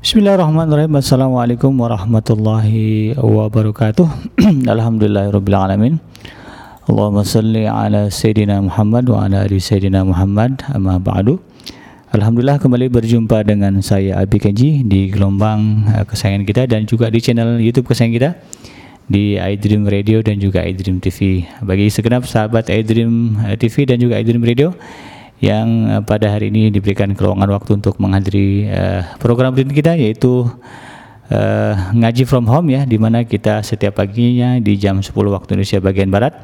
Bismillahirrahmanirrahim. Assalamualaikum warahmatullahi wabarakatuh. Alhamdulillahirrabbilalamin. Allahumma salli ala Sayyidina Muhammad wa ala ali Sayyidina Muhammad. Amma ba'du. Alhamdulillah kembali berjumpa dengan saya Abi Kenji di gelombang uh, kesayangan kita dan juga di channel YouTube kesayangan kita di iDream Radio dan juga iDream TV. Bagi segenap sahabat iDream uh, TV dan juga iDream Radio yang uh, pada hari ini diberikan kelowongan waktu untuk menghadiri uh, program rutin kita yaitu uh, ngaji from home ya di mana kita setiap paginya di jam 10 waktu Indonesia bagian barat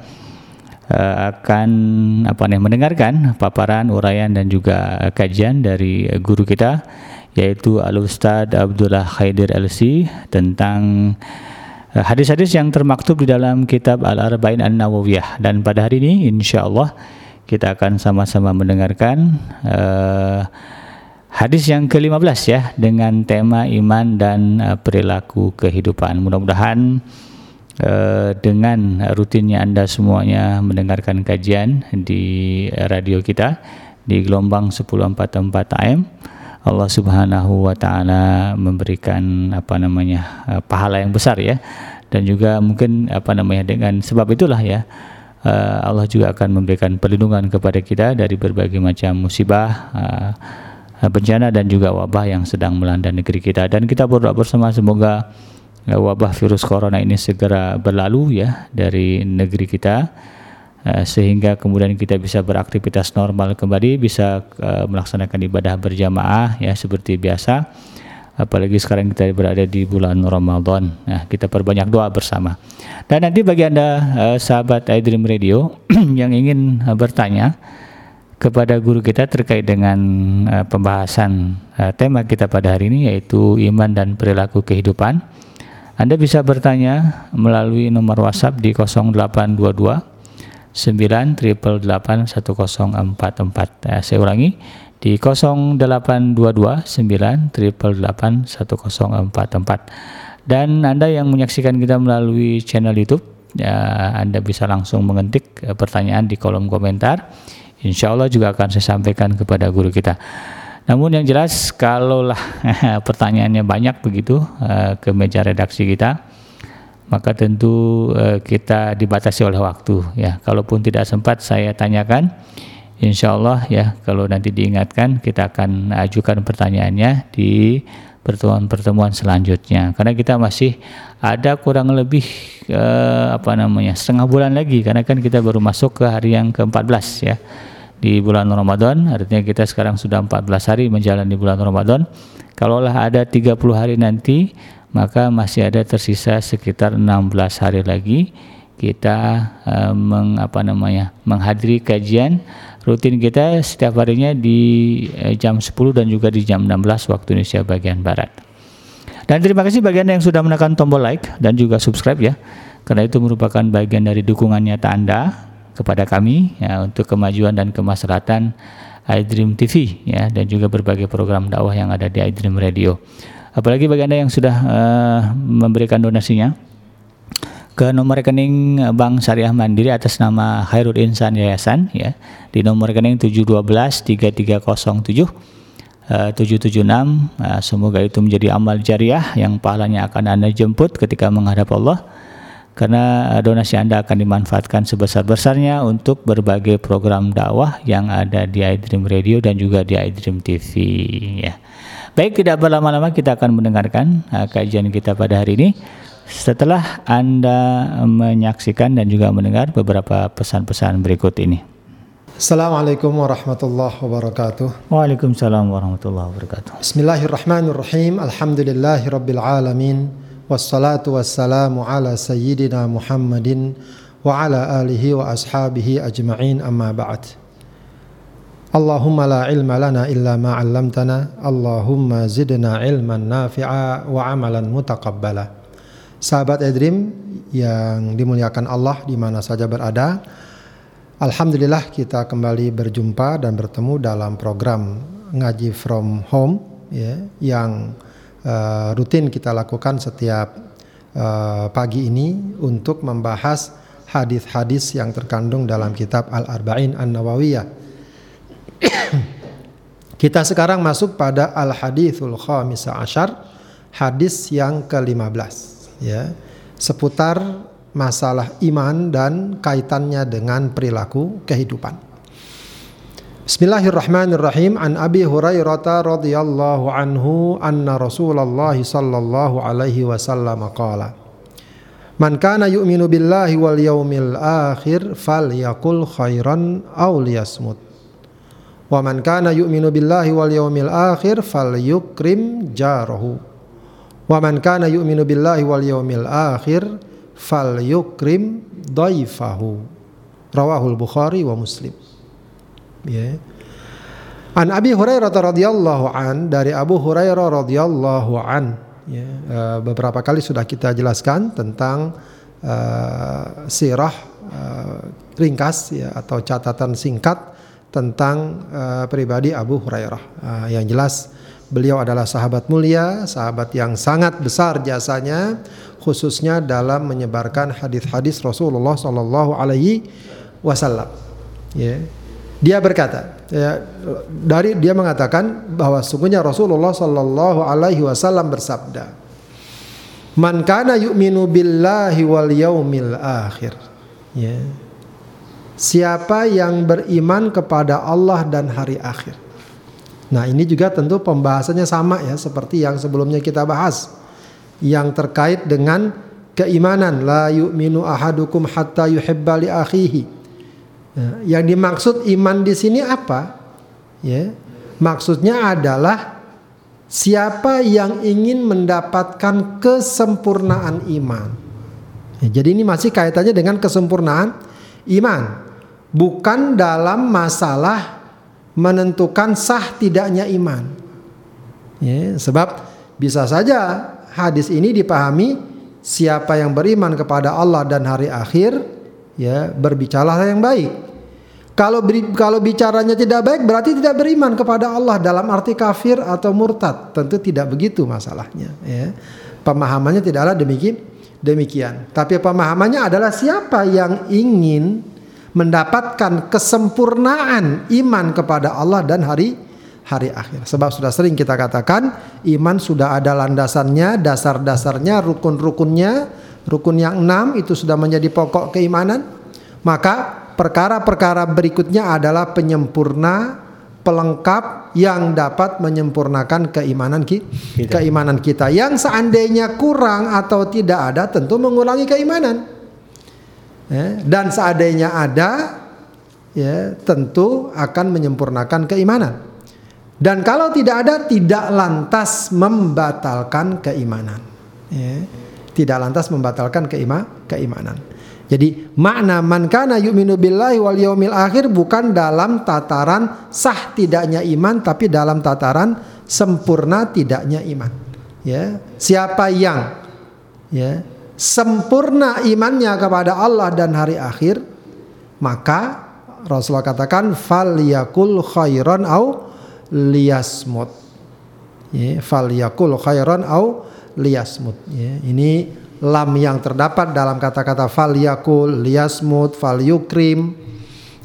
uh, akan apa nih mendengarkan paparan, uraian dan juga kajian dari guru kita yaitu Al Ustad Abdullah Khaidir LC tentang hadis-hadis yang termaktub di dalam kitab Al Arba'in An Nawawiyah dan pada hari ini insya Allah kita akan sama-sama mendengarkan uh, hadis yang ke-15 ya dengan tema iman dan uh, perilaku kehidupan. Mudah-mudahan Eh, dengan rutinnya Anda semuanya mendengarkan kajian di radio kita di gelombang 1044 AM Allah Subhanahu wa taala memberikan apa namanya uh, pahala yang besar ya dan juga mungkin apa namanya dengan sebab itulah ya uh, Allah juga akan memberikan perlindungan kepada kita dari berbagai macam musibah uh, bencana dan juga wabah yang sedang melanda negeri kita. Dan kita berdoa bersama semoga wabah virus corona ini segera berlalu ya dari negeri kita sehingga kemudian kita bisa beraktivitas normal kembali bisa melaksanakan ibadah berjamaah ya seperti biasa apalagi sekarang kita berada di bulan Ramadan nah kita perbanyak doa bersama dan nanti bagi anda uh, sahabat iDream Radio yang ingin uh, bertanya kepada guru kita terkait dengan uh, pembahasan uh, tema kita pada hari ini yaitu iman dan perilaku kehidupan anda bisa bertanya melalui nomor WhatsApp di 0822 9881044. Ya, saya ulangi di 0822 9881044. Dan Anda yang menyaksikan kita melalui channel YouTube, ya, Anda bisa langsung mengetik eh, pertanyaan di kolom komentar. Insya Allah juga akan saya sampaikan kepada guru kita. Namun yang jelas kalaulah pertanyaannya banyak begitu uh, ke meja redaksi kita, maka tentu uh, kita dibatasi oleh waktu ya. Kalaupun tidak sempat saya tanyakan, insya Allah ya kalau nanti diingatkan kita akan ajukan pertanyaannya di pertemuan-pertemuan selanjutnya. Karena kita masih ada kurang lebih uh, apa namanya setengah bulan lagi. Karena kan kita baru masuk ke hari yang ke-14 ya di bulan Ramadan. Artinya kita sekarang sudah 14 hari menjalani bulan Ramadan. Kalaulah ada 30 hari nanti maka masih ada tersisa sekitar 16 hari lagi kita uh, meng, apa namanya menghadiri kajian rutin kita setiap harinya di uh, jam 10 dan juga di jam 16 waktu Indonesia bagian barat. Dan terima kasih bagi Anda yang sudah menekan tombol like dan juga subscribe ya. Karena itu merupakan bagian dari dukungan nyata Anda kepada kami ya, untuk kemajuan dan kemaslahatan iDream TV ya dan juga berbagai program dakwah yang ada di iDream Radio. Apalagi bagi Anda yang sudah uh, memberikan donasinya ke nomor rekening Bank Syariah Mandiri atas nama Khairul Insan Yayasan ya di nomor rekening 712 3307 uh, 776 uh, semoga itu menjadi amal jariah yang pahalanya akan Anda jemput ketika menghadap Allah karena eh, donasi Anda akan dimanfaatkan sebesar-besarnya untuk berbagai program dakwah yang ada di iDream Radio dan juga di iDream TV ya. Baik, tidak berlama-lama kita akan mendengarkan kajian kita pada hari ini. Setelah Anda menyaksikan dan juga mendengar beberapa pesan-pesan berikut ini. Assalamualaikum warahmatullahi wabarakatuh. Waalaikumsalam warahmatullahi wabarakatuh. Bismillahirrahmanirrahim. Alhamdulillahirabbil alamin. Wassalatu wassalamu ala sayyidina Muhammadin wa ala alihi wa ashabihi ajma'in amma ba'd. Allahumma la ilma lana illa ma 'allamtana. Allahumma zidna ilman nafi'a wa amalan mutaqabbala. Sahabat Edrim yang dimuliakan Allah di mana saja berada. Alhamdulillah kita kembali berjumpa dan bertemu dalam program ngaji from home ya yang uh, rutin kita lakukan setiap uh, pagi ini untuk membahas hadis-hadis yang terkandung dalam kitab Al-Arba'in An-Nawawiyah. Kita sekarang masuk pada al hadithul khamisa ashar, hadis yang ke-15 ya, seputar masalah iman dan kaitannya dengan perilaku kehidupan. Bismillahirrahmanirrahim an Abi Hurairah radhiyallahu anhu anna Rasulullah sallallahu alaihi wasallam qala Man kana yu'minu billahi wal yaumil akhir falyakul khairan aw liyasmut Wa man kana yu'minu billahi wal yawmil akhir falyukrim jarahu. Wa man kana yu'minu billahi wal yawmil akhir falyukrim dhaifahu. Rawahul Bukhari wa Muslim. Ya. Yeah. An Abi Hurairah radhiyallahu an dari Abu Hurairah radhiyallahu an ya, uh, beberapa kali sudah kita jelaskan tentang uh, sirah uh, ringkas ya atau catatan singkat tentang uh, pribadi Abu Hurairah. Uh, yang jelas beliau adalah sahabat mulia, sahabat yang sangat besar jasanya khususnya dalam menyebarkan hadis-hadis Rasulullah Shallallahu alaihi wasallam. Ya. Dia berkata, ya, dari dia mengatakan bahwa sungguhnya Rasulullah Shallallahu alaihi wasallam bersabda, "Man kana yu'minu billahi wal yaumil akhir." Ya siapa yang beriman kepada Allah dan hari akhir. Nah, ini juga tentu pembahasannya sama ya seperti yang sebelumnya kita bahas yang terkait dengan keimanan la yu'minu ahadukum hatta yuhibba li akhihi. Nah, yang dimaksud iman di sini apa? Ya. Maksudnya adalah siapa yang ingin mendapatkan kesempurnaan iman. Ya, jadi ini masih kaitannya dengan kesempurnaan iman bukan dalam masalah menentukan sah tidaknya iman. Ya, sebab bisa saja hadis ini dipahami siapa yang beriman kepada Allah dan hari akhir ya berbicara yang baik. Kalau kalau bicaranya tidak baik berarti tidak beriman kepada Allah dalam arti kafir atau murtad. Tentu tidak begitu masalahnya ya. Pemahamannya tidaklah demikian demikian. Tapi pemahamannya adalah siapa yang ingin mendapatkan kesempurnaan iman kepada Allah dan hari hari akhir. Sebab sudah sering kita katakan iman sudah ada landasannya, dasar-dasarnya, rukun-rukunnya, rukun yang enam itu sudah menjadi pokok keimanan. Maka perkara-perkara berikutnya adalah penyempurna pelengkap yang dapat menyempurnakan keimanan kita. keimanan kita. Yang seandainya kurang atau tidak ada tentu mengulangi keimanan ya, dan seandainya ada ya tentu akan menyempurnakan keimanan. Dan kalau tidak ada tidak lantas membatalkan keimanan. Ya, tidak lantas membatalkan keima, keimanan. Jadi makna man kana yu'minu billahi wal yaumil akhir bukan dalam tataran sah tidaknya iman tapi dalam tataran sempurna tidaknya iman. Ya siapa yang ya sempurna imannya kepada Allah dan hari akhir, maka Rasulullah katakan fal yakul khairan au liyasmut. Ya, fal yakul khairan au liyasmut. Ya, ini lam yang terdapat dalam kata-kata fal yakul, liyasmut, fal yukrim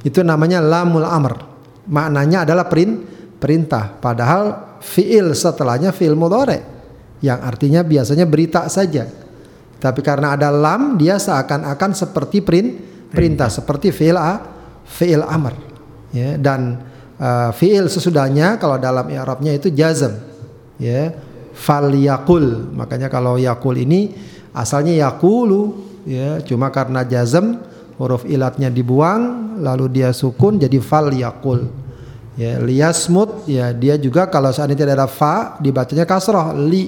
itu namanya lamul amr. Maknanya adalah perintah. Padahal fiil setelahnya fiil mudhari yang artinya biasanya berita saja tapi karena ada lam dia seakan-akan seperti print, perintah seperti fi'il a, fi'il amr. Ya, dan uh, fi'il sesudahnya kalau dalam i'rabnya itu jazm. Ya. Fal yakul. Makanya kalau yakul ini asalnya yakulu ya, cuma karena jazm huruf ilatnya dibuang lalu dia sukun jadi fal yakul. Ya, liyasmut ya dia juga kalau seandainya tidak ada fa dibacanya kasrah li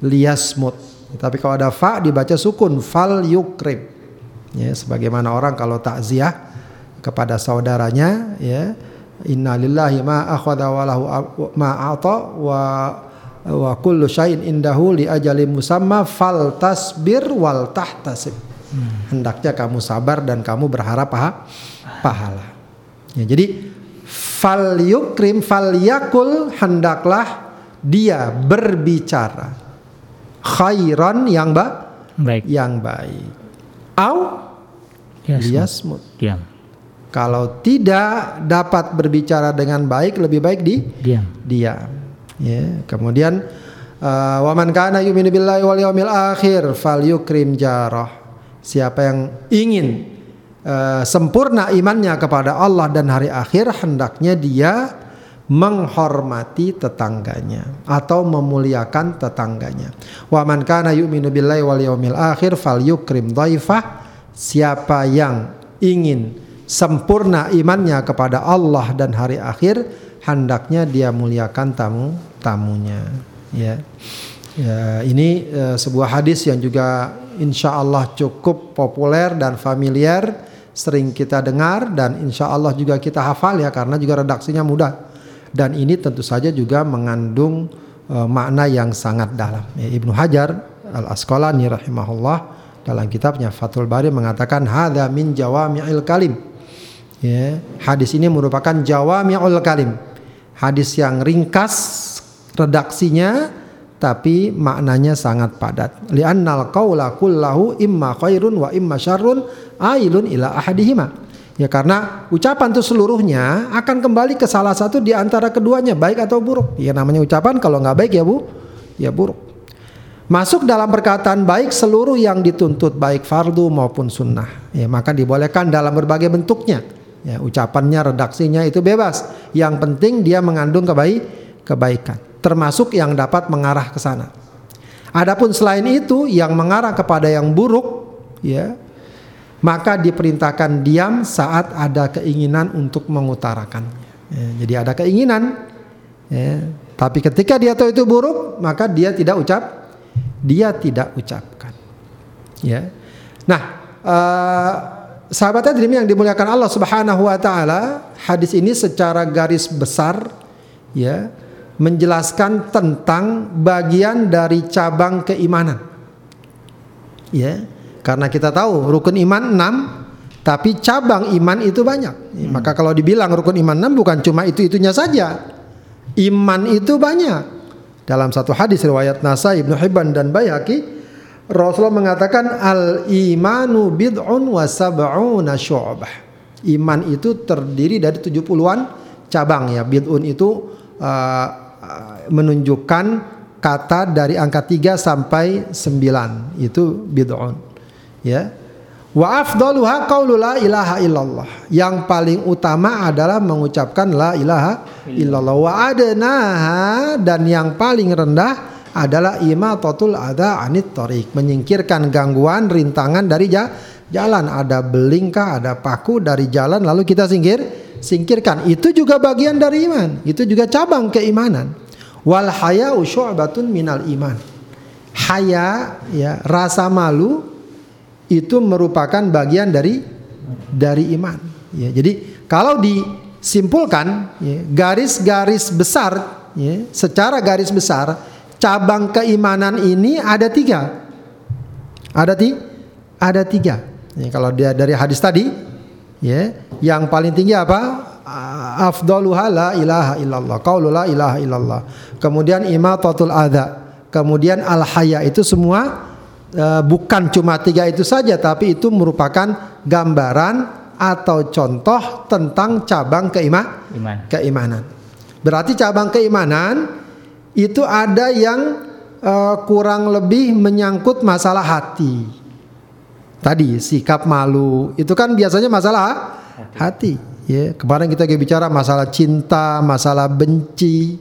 liyasmut tapi kalau ada fa dibaca sukun fal yukrim. Ya, sebagaimana orang kalau takziah kepada saudaranya ya innalillahi ma akhadha wa lahu ma ata wa wa kullu syai'in indahu li ajalin musamma fal tasbir wal tahtasib. Hmm. Hendaknya kamu sabar dan kamu berharap paha, pahala. Ya, jadi fal yukrim fal yakul hendaklah dia berbicara khairan yang ba baik. yang baik. Au yasmut. Diam. Kalau tidak dapat berbicara dengan baik, lebih baik di Diam. diam. Ya. Kemudian uh, wa man kana yu'minu billahi wal yawmil akhir falyukrim jarah. Siapa yang ingin uh, sempurna imannya kepada Allah dan hari akhir hendaknya dia menghormati tetangganya atau memuliakan tetangganya. Wa man kana yu'minu billahi wal yawmil akhir falyukrim dhaifah. Siapa yang ingin sempurna imannya kepada Allah dan hari akhir, hendaknya dia muliakan tamu tamunya. Ya, ya ini uh, sebuah hadis yang juga insya Allah cukup populer dan familiar, sering kita dengar dan insya Allah juga kita hafal ya karena juga redaksinya mudah. Dan ini tentu saja juga mengandung uh, makna yang sangat dalam. Ya, Ibnu Hajar al Asqalani rahimahullah dalam kitabnya Fathul Bari mengatakan hadza min jawami'il kalim Ya, hadis ini merupakan jawami'ul kalim. Hadis yang ringkas redaksinya tapi maknanya sangat padat. Li'annal qaula kullahu imma khairun wa imma syarrun ailun ila ahadihima. Ya karena ucapan itu seluruhnya akan kembali ke salah satu di antara keduanya baik atau buruk. Ya namanya ucapan kalau nggak baik ya Bu, ya buruk. Masuk dalam perkataan baik seluruh yang dituntut baik fardu maupun sunnah. Ya maka dibolehkan dalam berbagai bentuknya. Ya, ucapannya, redaksinya itu bebas. Yang penting dia mengandung kebaik, kebaikan, termasuk yang dapat mengarah ke sana. Adapun selain itu yang mengarah kepada yang buruk, ya, maka diperintahkan diam saat ada keinginan untuk mengutarakannya. Ya, jadi ada keinginan, ya, tapi ketika dia tahu itu buruk, maka dia tidak ucap, dia tidak ucapkan. Ya, nah. Uh, Sahabat hadirin yang dimuliakan Allah Subhanahu wa taala, hadis ini secara garis besar ya menjelaskan tentang bagian dari cabang keimanan. Ya. Karena kita tahu rukun iman 6 tapi cabang iman itu banyak. Hmm. Maka kalau dibilang rukun iman 6 bukan cuma itu-itunya saja. Iman itu banyak. Dalam satu hadis riwayat Nasai, Ibnu Hibban dan Baihaqi Rasulullah mengatakan al imanu bid'un wa sab'una syu'bah. Iman itu terdiri dari 70-an cabang ya. Bid'un itu uh, menunjukkan kata dari angka 3 sampai 9. Itu bid'un. Ya. Wa afdaluha qaulu la ilaha illallah. Yang paling utama adalah mengucapkan la ilaha illallah. Wa adnaha dan yang paling rendah adalah imatatul ada anit torik menyingkirkan gangguan rintangan dari jalan ada belingkah ada paku dari jalan lalu kita singkir singkirkan itu juga bagian dari iman itu juga cabang keimanan wal haya syu'batun minal iman haya ya rasa malu itu merupakan bagian dari dari iman ya jadi kalau disimpulkan ya, garis-garis besar ya, secara garis besar cabang keimanan ini ada tiga. Ada ti, ada tiga. Ini kalau dia dari hadis tadi, ya, yang paling tinggi apa? Afdaluha la ilaha illallah. Qaulu la ilaha illallah. Kemudian imatatul adha. Kemudian al haya itu semua uh, bukan cuma tiga itu saja, tapi itu merupakan gambaran atau contoh tentang cabang keima Iman. keimanan. Berarti cabang keimanan itu ada yang uh, kurang lebih menyangkut masalah hati. Tadi sikap malu itu kan biasanya masalah hati. Ya, kemarin kita bicara masalah cinta, masalah benci.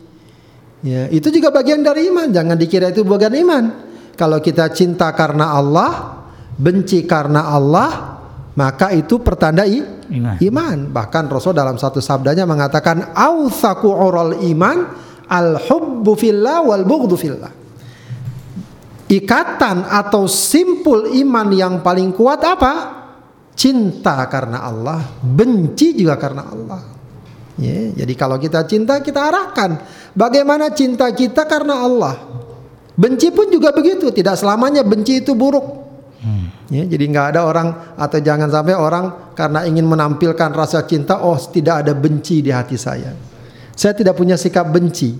Ya, itu juga bagian dari iman. Jangan dikira itu bagian iman. Kalau kita cinta karena Allah, benci karena Allah, maka itu pertanda iman. iman. Bahkan Rasul dalam satu sabdanya mengatakan, "Autsaku oral iman al hubbu fillah wal bughdu fillah. Ikatan atau simpul iman yang paling kuat apa? Cinta karena Allah, benci juga karena Allah. Ya, jadi kalau kita cinta kita arahkan bagaimana cinta kita karena Allah. Benci pun juga begitu, tidak selamanya benci itu buruk. Hmm. Ya, jadi nggak ada orang atau jangan sampai orang karena ingin menampilkan rasa cinta, oh tidak ada benci di hati saya. Saya tidak punya sikap benci.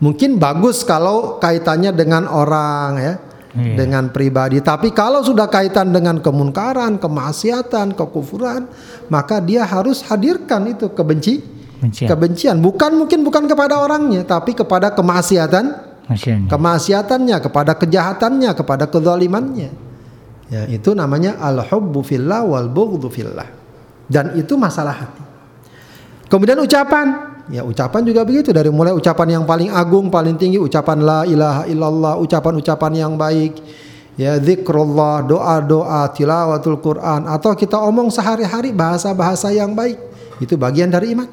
Mungkin bagus kalau kaitannya dengan orang ya. iya. dengan pribadi. Tapi kalau sudah kaitan dengan kemunkaran, kemaksiatan, kekufuran, maka dia harus hadirkan itu kebenci, Bencian. kebencian. Bukan mungkin bukan kepada orangnya, tapi kepada kemaksiatan, kemaksiatannya, kepada kejahatannya, kepada kezalimannya. Ya, itu namanya al-hubbu fillah wal bughdhu fillah. Dan itu masalah hati. Kemudian ucapan, Ya ucapan juga begitu dari mulai ucapan yang paling agung, paling tinggi ucapan la ilaha illallah, ucapan-ucapan yang baik. Ya zikrullah, doa-doa, tilawatul Quran atau kita omong sehari-hari bahasa-bahasa yang baik. Itu bagian dari iman.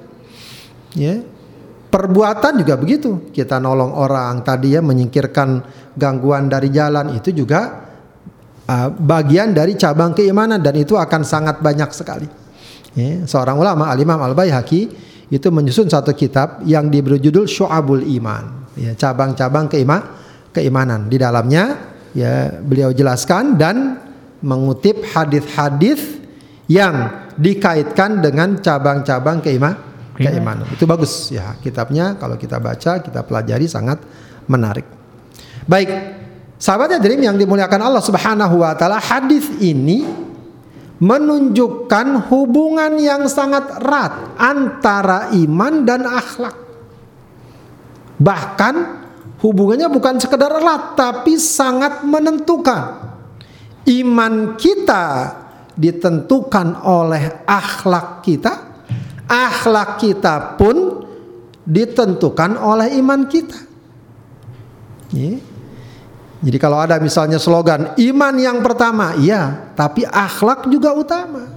Ya. Perbuatan juga begitu. Kita nolong orang tadi ya menyingkirkan gangguan dari jalan itu juga uh, bagian dari cabang keimanan dan itu akan sangat banyak sekali. Ya. Seorang ulama Al Imam Al Baihaqi itu menyusun satu kitab yang diberi judul Syu'abul Iman, ya, cabang-cabang keima, keimanan. Di dalamnya ya beliau jelaskan dan mengutip hadis-hadis yang dikaitkan dengan cabang-cabang keima, keimanan. Itu bagus ya kitabnya kalau kita baca, kita pelajari sangat menarik. Baik, sahabatnya Dream yang dimuliakan Allah Subhanahu wa taala, hadis ini menunjukkan hubungan yang sangat erat antara iman dan akhlak. Bahkan hubungannya bukan sekedar erat tapi sangat menentukan. Iman kita ditentukan oleh akhlak kita. Akhlak kita pun ditentukan oleh iman kita. Yeah. Jadi kalau ada misalnya slogan iman yang pertama, iya, tapi akhlak juga utama.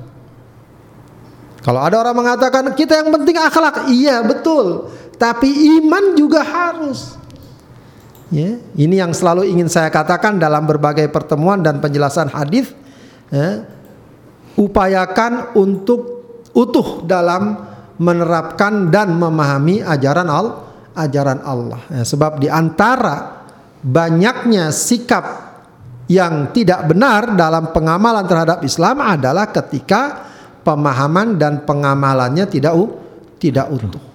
Kalau ada orang mengatakan kita yang penting akhlak, iya betul, tapi iman juga harus. Ya, ini yang selalu ingin saya katakan dalam berbagai pertemuan dan penjelasan hadis. Ya, upayakan untuk utuh dalam menerapkan dan memahami ajaran Allah, ajaran Allah. Ya, sebab di antara banyaknya sikap yang tidak benar dalam pengamalan terhadap Islam adalah ketika pemahaman dan pengamalannya tidak tidak utuh.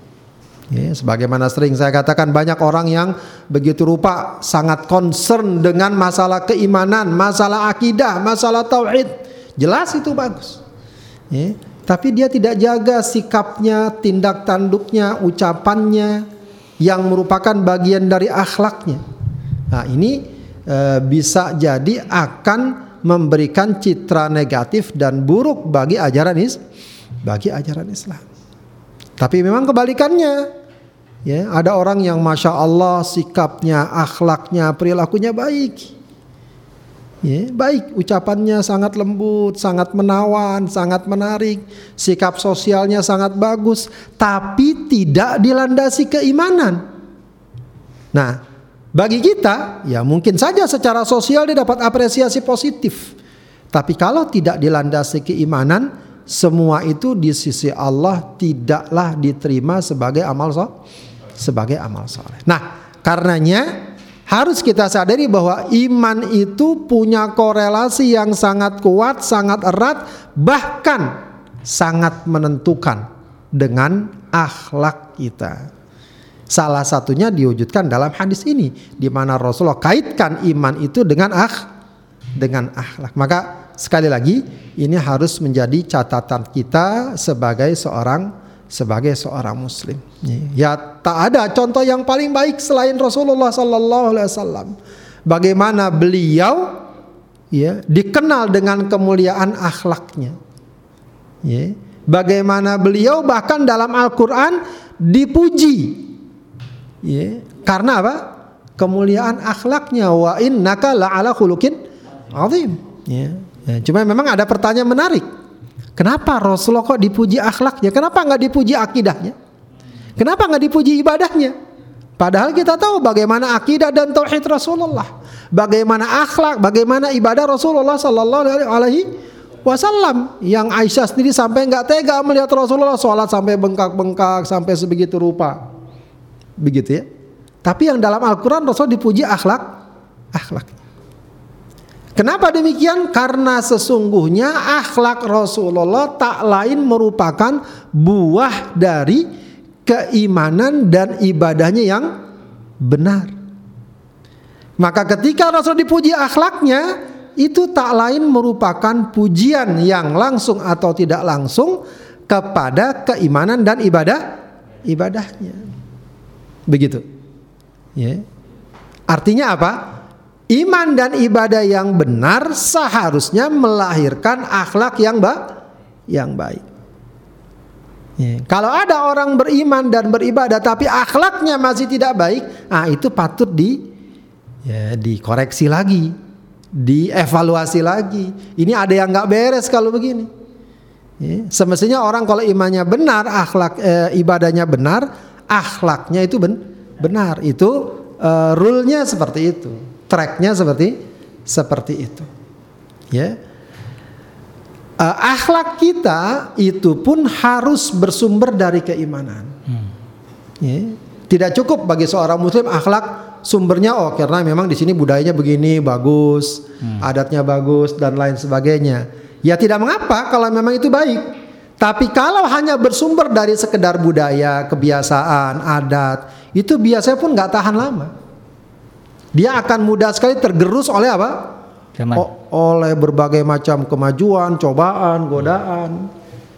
Ya, sebagaimana sering saya katakan banyak orang yang begitu rupa sangat concern dengan masalah keimanan, masalah akidah, masalah tauhid. Jelas itu bagus. Ya, tapi dia tidak jaga sikapnya, tindak tanduknya, ucapannya yang merupakan bagian dari akhlaknya. Nah, ini e, bisa jadi akan memberikan citra negatif dan buruk bagi ajaran is bagi ajaran Islam. Tapi memang kebalikannya. Ya, ada orang yang masya Allah sikapnya, akhlaknya, perilakunya baik. Ya, baik, ucapannya sangat lembut, sangat menawan, sangat menarik, sikap sosialnya sangat bagus, tapi tidak dilandasi keimanan. Nah, bagi kita, ya mungkin saja secara sosial dia dapat apresiasi positif. Tapi kalau tidak dilandasi keimanan, semua itu di sisi Allah tidaklah diterima sebagai amal so, sebagai amal soleh. Nah, karenanya harus kita sadari bahwa iman itu punya korelasi yang sangat kuat, sangat erat, bahkan sangat menentukan dengan akhlak kita. Salah satunya diwujudkan dalam hadis ini di mana Rasulullah kaitkan iman itu dengan akh dengan akhlak. Maka sekali lagi ini harus menjadi catatan kita sebagai seorang sebagai seorang muslim. Ya tak ada contoh yang paling baik selain Rasulullah sallallahu alaihi wasallam. Bagaimana beliau ya dikenal dengan kemuliaan akhlaknya. Ya, bagaimana beliau bahkan dalam Al-Qur'an dipuji Ya, karena apa? Kemuliaan akhlaknya wa innaka la'ala khuluqin azim. Ya. ya. Cuma memang ada pertanyaan menarik. Kenapa Rasulullah kok dipuji akhlaknya? Kenapa nggak dipuji akidahnya? Kenapa nggak dipuji ibadahnya? Padahal kita tahu bagaimana akidah dan tauhid Rasulullah, bagaimana akhlak, bagaimana ibadah Rasulullah Sallallahu Alaihi Wasallam. Yang Aisyah sendiri sampai nggak tega melihat Rasulullah sholat sampai bengkak-bengkak sampai sebegitu rupa begitu ya. Tapi yang dalam Al-Quran Rasul dipuji akhlak, akhlak. Kenapa demikian? Karena sesungguhnya akhlak Rasulullah tak lain merupakan buah dari keimanan dan ibadahnya yang benar. Maka ketika Rasul dipuji akhlaknya, itu tak lain merupakan pujian yang langsung atau tidak langsung kepada keimanan dan ibadah ibadahnya. Begitu. Ya. Artinya apa? Iman dan ibadah yang benar seharusnya melahirkan akhlak yang ba yang baik. Ya. Kalau ada orang beriman dan beribadah tapi akhlaknya masih tidak baik, ah itu patut di ya dikoreksi lagi, dievaluasi lagi. Ini ada yang nggak beres kalau begini. Ya. Semestinya orang kalau imannya benar, akhlak eh, ibadahnya benar, akhlaknya itu ben, benar. Itu eh, rule-nya seperti itu, tracknya seperti seperti itu. Ya. Eh, akhlak kita itu pun harus bersumber dari keimanan. Hmm. Ya. Tidak cukup bagi seorang muslim akhlak sumbernya oh karena memang di sini budayanya begini bagus, hmm. adatnya bagus dan lain sebagainya Ya tidak mengapa kalau memang itu baik. Tapi kalau hanya bersumber dari sekedar budaya, kebiasaan, adat, itu biasanya pun nggak tahan lama. Dia akan mudah sekali tergerus oleh apa? O oleh berbagai macam kemajuan, cobaan, godaan.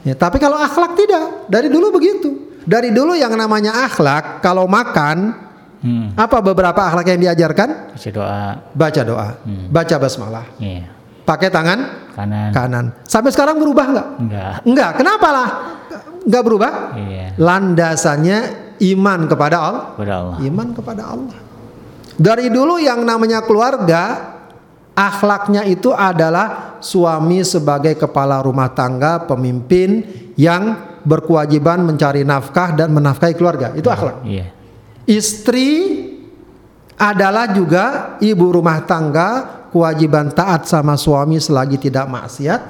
Ya, tapi kalau akhlak tidak, dari dulu begitu. Dari dulu yang namanya akhlak, kalau makan, hmm. apa beberapa akhlak yang diajarkan? Baca doa. Baca doa. Hmm. Baca basmalah. Yeah pakai tangan kanan. Kanan. Sampai sekarang berubah nggak? Enggak. Enggak. Kenapa lah? Enggak berubah? Iya. Landasannya iman kepada Allah. Kepada Allah. Iman kepada Allah. Dari dulu yang namanya keluarga, akhlaknya itu adalah suami sebagai kepala rumah tangga, pemimpin yang berkewajiban mencari nafkah dan menafkahi keluarga. Itu akhlak. Iya. Istri adalah juga ibu rumah tangga kewajiban taat sama suami selagi tidak maksiat,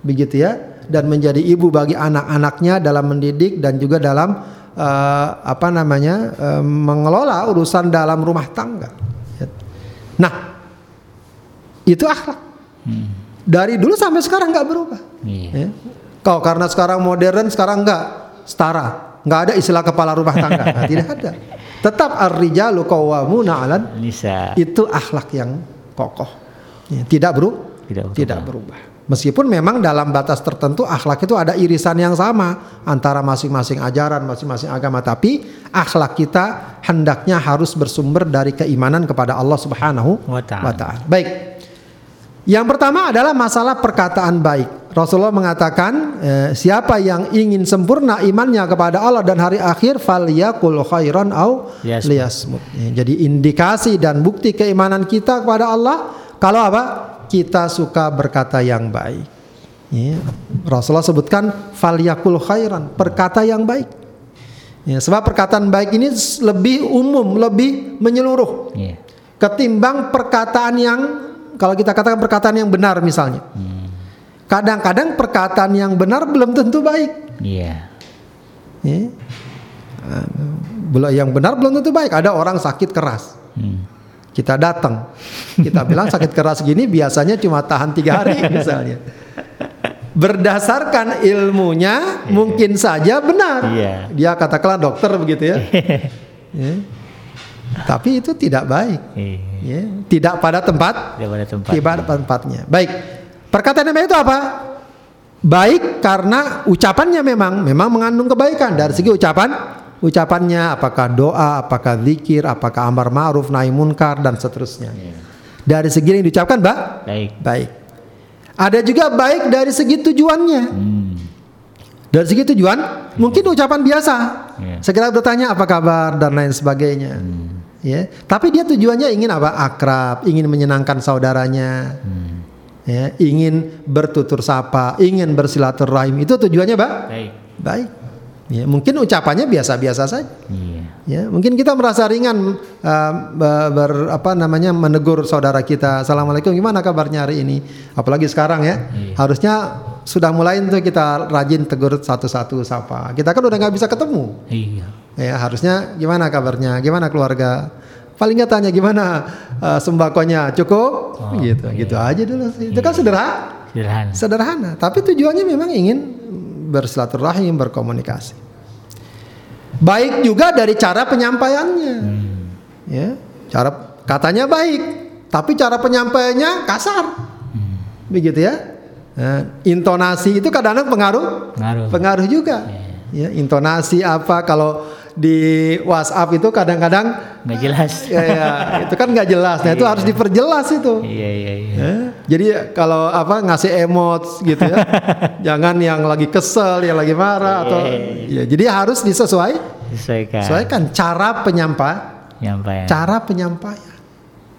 begitu ya, dan menjadi ibu bagi anak-anaknya dalam mendidik dan juga dalam uh, apa namanya uh, mengelola urusan dalam rumah tangga. Nah, itu akhlak. Hmm. Dari dulu sampai sekarang nggak berubah. Iya. Ya. Kau karena sekarang modern, sekarang nggak setara, nggak ada istilah kepala rumah tangga, nah, tidak ada. Tetap ar-rijalu qawwamuna 'alan Itu akhlak yang kokoh. Ya, tidak beru tidak berubah. tidak berubah. Meskipun memang dalam batas tertentu akhlak itu ada irisan yang sama antara masing-masing ajaran, masing-masing agama, tapi akhlak kita hendaknya harus bersumber dari keimanan kepada Allah Subhanahu wa taala. Baik. Yang pertama adalah masalah perkataan baik. Rasulullah mengatakan, eh, siapa yang ingin sempurna imannya kepada Allah dan hari akhir, falyakul khairan au liyasmut. Ya, jadi indikasi dan bukti keimanan kita kepada Allah kalau apa? Kita suka berkata yang baik. Ya. Rasulullah sebutkan falyakul khairan, perkata yang baik. Ya, sebab perkataan baik ini lebih umum, lebih menyeluruh. Yeah. Ketimbang perkataan yang kalau kita katakan perkataan yang benar misalnya. Kadang-kadang perkataan yang benar belum tentu baik. Iya. Yeah. Yeah. yang benar belum tentu baik. Ada orang sakit keras. Hmm kita datang kita bilang sakit keras gini biasanya cuma tahan tiga hari misalnya berdasarkan ilmunya yeah. mungkin saja benar yeah. dia katakanlah dokter begitu ya yeah. tapi itu tidak baik yeah. yeah. tidak pada tempat tidak pada tempat tidak pada tempatnya baik perkataan yang itu apa baik karena ucapannya memang memang mengandung kebaikan dari segi ucapan ucapannya, apakah doa, apakah zikir, apakah amar ma'ruf, nahi munkar dan seterusnya. Yeah. Dari segi yang diucapkan, Mbak? Baik. Baik. Ada juga baik dari segi tujuannya. Hmm. Dari segi tujuan, yeah. mungkin ucapan biasa. Yeah. Segera bertanya apa kabar dan lain sebagainya. Hmm. Ya, tapi dia tujuannya ingin apa? Akrab, ingin menyenangkan saudaranya. Hmm. Ya, ingin bertutur sapa, ingin bersilaturahim. Itu tujuannya, Mbak? Baik. Baik. Ya, mungkin ucapannya biasa-biasa saja. Iya. Ya, mungkin kita merasa ringan uh, ber, apa namanya menegur saudara kita. Assalamualaikum, gimana kabarnya hari ini? Apalagi sekarang ya. Iya. Harusnya sudah mulai untuk kita rajin tegur satu-satu sapa. Kita kan udah nggak bisa ketemu. Iya. Ya, harusnya gimana kabarnya? Gimana keluarga? Paling nggak tanya gimana uh, sembakonya cukup? Oh, gitu, iya. gitu aja dulu. Itu kan iya. sederhana. Sederhana. Sederhana, tapi tujuannya memang ingin bersilaturahim, berkomunikasi. Baik juga dari cara penyampaiannya. Hmm. Ya, cara Katanya baik, tapi cara penyampaiannya kasar. Begitu ya. Nah, intonasi itu kadang-kadang pengaruh, Pengaruh. pengaruh juga. Ya, intonasi apa kalau di WhatsApp itu kadang-kadang nggak jelas. ya, ya, itu kan nggak jelas. Nah, itu harus diperjelas itu. Iya iya iya. Ya, Jadi kalau apa ngasih emot gitu ya, jangan yang lagi kesel, yang lagi marah atau ya. Jadi harus disesuai, Sesuaikan. sesuaikan cara penyampaian, Penyampaian. cara penyampaian.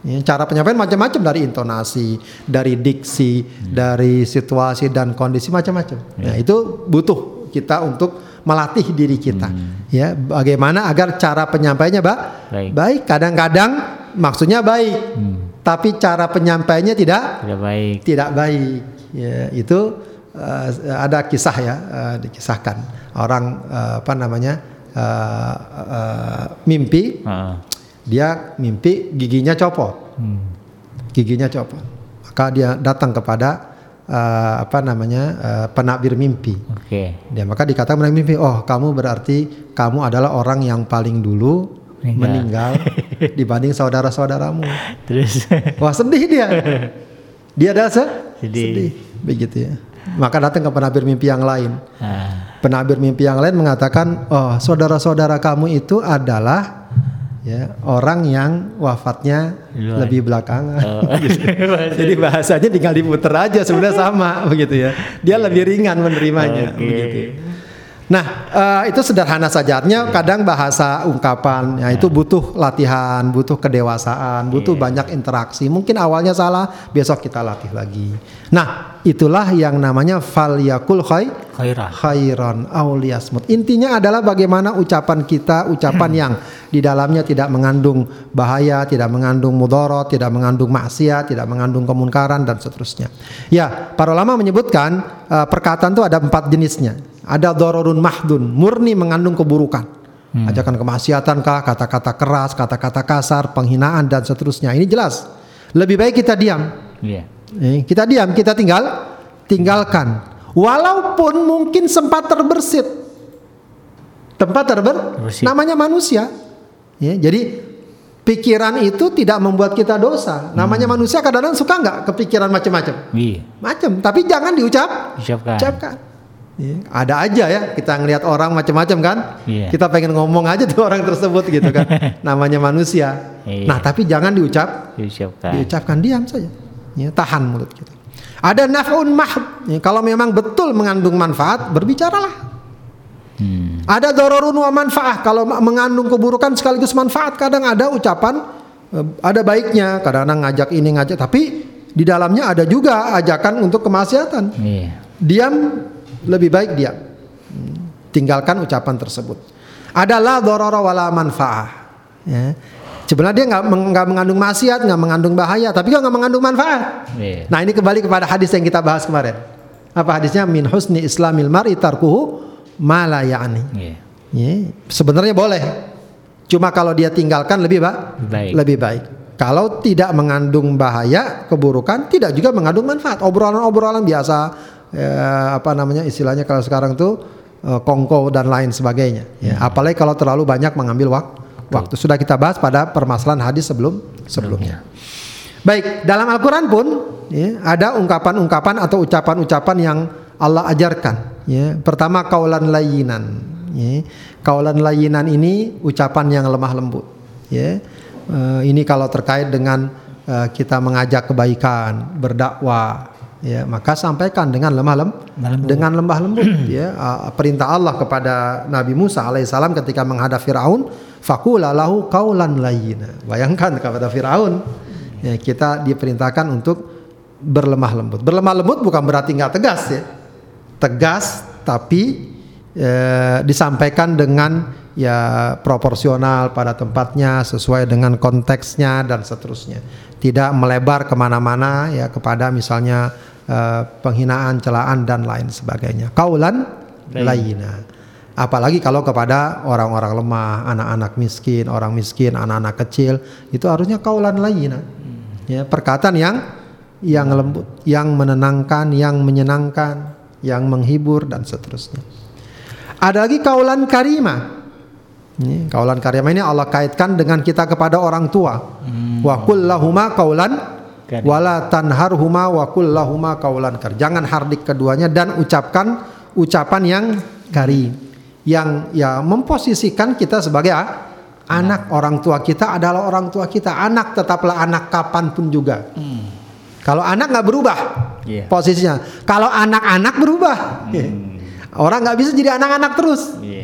Ya, cara penyampaian macam-macam dari intonasi, dari diksi, dari situasi dan kondisi macam-macam. Nah itu butuh kita untuk melatih diri kita. Ya, bagaimana agar cara penyampaiannya ba- Baik. baik. Kadang-kadang maksudnya baik, tapi cara penyampaiannya tidak Tidak baik. tidak baik. Ya, itu eh, ada kisah ya eh, dikisahkan orang eh, apa namanya eh, eh, mimpi Heeh. dia mimpi giginya copot, Hmm. giginya copot. Maka dia datang kepada eh, apa namanya eh, penabir mimpi. Oke. Dia maka dikatakan penabir mimpi, oh kamu berarti kamu adalah orang yang paling dulu meninggal, dibanding saudara-saudaramu. Terus. Wah sedih dia. Dia ada se Sedih. begitu ya. Maka datang ke penabir mimpi yang lain. Ah, Penabir mimpi yang lain mengatakan, oh saudara-saudara kamu itu adalah ya orang yang wafatnya Duluan. lebih belakangan. Oh. Jadi bahasanya tinggal diputer aja sebenarnya sama begitu ya. Dia lebih ringan menerimanya Oke. begitu. Nah eh, itu sederhana saja. Artinya kadang bahasa ungkapan ya itu butuh latihan, butuh kedewasaan, butuh banyak interaksi. Mungkin awalnya salah, besok kita latih lagi. Nah itulah yang namanya fal yakul khay Khairah. khairan auliyasmut. Intinya adalah bagaimana ucapan kita, ucapan yang di dalamnya tidak mengandung bahaya, tidak mengandung mudorot, tidak mengandung maksiat, tidak mengandung kemunkaran dan seterusnya. Ya, para ulama menyebutkan eh, perkataan itu ada empat jenisnya. Ada dororun mahdun, murni mengandung keburukan. Ajakan kemaksiatan kah, kata-kata keras, kata-kata kasar, penghinaan dan seterusnya. Ini jelas. Lebih baik kita diam. Iya. Eh, kita diam, kita tinggal tinggalkan. Walaupun mungkin sempat terbersit. Tempat terber Terbersit. namanya manusia. Ya, jadi pikiran itu tidak membuat kita dosa. Namanya manusia kadang-kadang suka nggak kepikiran macam-macam. Iya. Macam, tapi jangan diucap Ucapkan. ucapkan. Ya, ada aja ya kita ngelihat orang macam-macam kan. Iya. Kita pengen ngomong aja tuh orang tersebut gitu kan. namanya manusia. Iya. Nah, tapi jangan diucap Diucapkan. diucapkan diam saja ya, tahan mulut kita ada naf'un mahd ya, kalau memang betul mengandung manfaat berbicaralah Hmm. ada dororun wa manfaah kalau mengandung keburukan sekaligus manfaat kadang ada ucapan eh, ada baiknya kadang-kadang ngajak ini ngajak tapi di dalamnya ada juga ajakan untuk kemaksiatan Iya. diam lebih baik diam Hmm, tinggalkan ucapan tersebut. Adalah dororo wala manfaah. Ya. sebenarnya dia nggak meng- mengandung maksiat nggak mengandung bahaya tapi juga nggak mengandung manfaat Iya. nah ini kembali kepada hadis yang kita bahas kemarin. Apa hadisnya? Min husni islamil mar'i tarkuhu ma la ya'ni. Iya. Ya, sebenarnya boleh. Cuma kalau dia tinggalkan lebih ba- Lebih baik. lebih baik. Kalau tidak mengandung bahaya keburukan tidak juga mengandung manfaat. Obrolan-obrolan biasa ya, apa namanya istilahnya kalau sekarang tuh eh, kongko dan lain sebagainya. Ya, apalagi kalau terlalu banyak mengambil wak- waktu. Sudah kita bahas pada permasalahan hadis sebelum sebelumnya. Baik dalam Al-Quran pun ya, ada ungkapan-ungkapan atau ucapan-ucapan yang Allah ajarkan. Ya pertama kaulan layinan. Ya. kaulan layinan ini ucapan yang lemah lembut. Ya Eh, ini kalau terkait dengan eh, kita mengajak kebaikan berdakwah ya maka sampaikan dengan lemah lem lembut. dengan lembah lembut. Ya Ah, perintah Allah kepada Nabi Musa alaihissalam ketika menghadap Firaun fakula lahu kaulan layyina. Bayangkan kepada Firaun. Ya kita diperintahkan untuk berlemah lembut. Berlemah lembut bukan berarti nggak tegas ya. Tegas tapi eh, disampaikan dengan ya proporsional pada tempatnya sesuai dengan konteksnya dan seterusnya. Tidak melebar ke mana-mana ya kepada misalnya eh, penghinaan celaan dan lain sebagainya. Kaulan laina apalagi kalau kepada orang-orang lemah anak-anak miskin orang miskin anak-anak kecil itu harusnya kaulan laina ya perkataan yang yang lembut yang menenangkan yang menyenangkan yang menghibur dan seterusnya. Ada lagi kaulan karima. Ini, kaulan karimah ini Allah kaitkan dengan kita kepada orang tua. Hmm. Wa kullahuma kaulan wala tanharhuma wa kullahuma kaulan kar. Jangan hardik keduanya dan ucapkan ucapan yang karim. Yang ya memposisikan kita sebagai anak orang tua kita adalah orang tua kita. Anak tetaplah anak kapan pun juga. Hmm. Kalau anak nggak berubah yeah. posisinya. Kalau anak-anak berubah. Hmm. Orang nggak bisa jadi anak-anak terus. Yeah.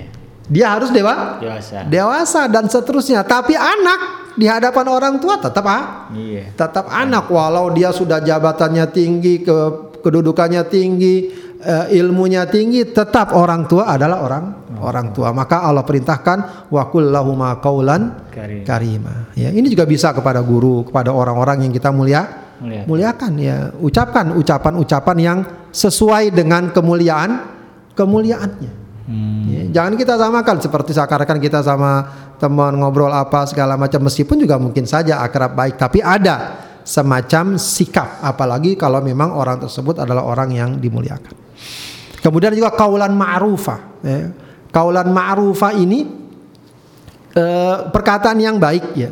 Dia harus dewa, dewasa. dewasa dan seterusnya. Tapi anak di hadapan orang tua tetap ah, iya. tetap anak walau dia sudah jabatannya tinggi, ke kedudukannya tinggi, uh, ilmunya tinggi, tetap orang tua adalah orang oh. orang tua. Maka Allah perintahkan wakul lahuma kaulan Karim. karima. Ya, ini juga bisa kepada guru, kepada orang-orang yang kita mulia muliakan. muliakan ya. Ucapkan ucapan-ucapan yang sesuai dengan kemuliaan kemuliaannya. Hmm. Ya, jangan kita samakan seperti seakan-akan kita sama teman ngobrol apa segala macam meskipun juga mungkin saja akrab baik tapi ada semacam sikap apalagi kalau memang orang tersebut adalah orang yang dimuliakan. Kemudian juga kaulan ma'rufah. Ya. Kaulan ma'rufah ini eh, perkataan yang baik ya.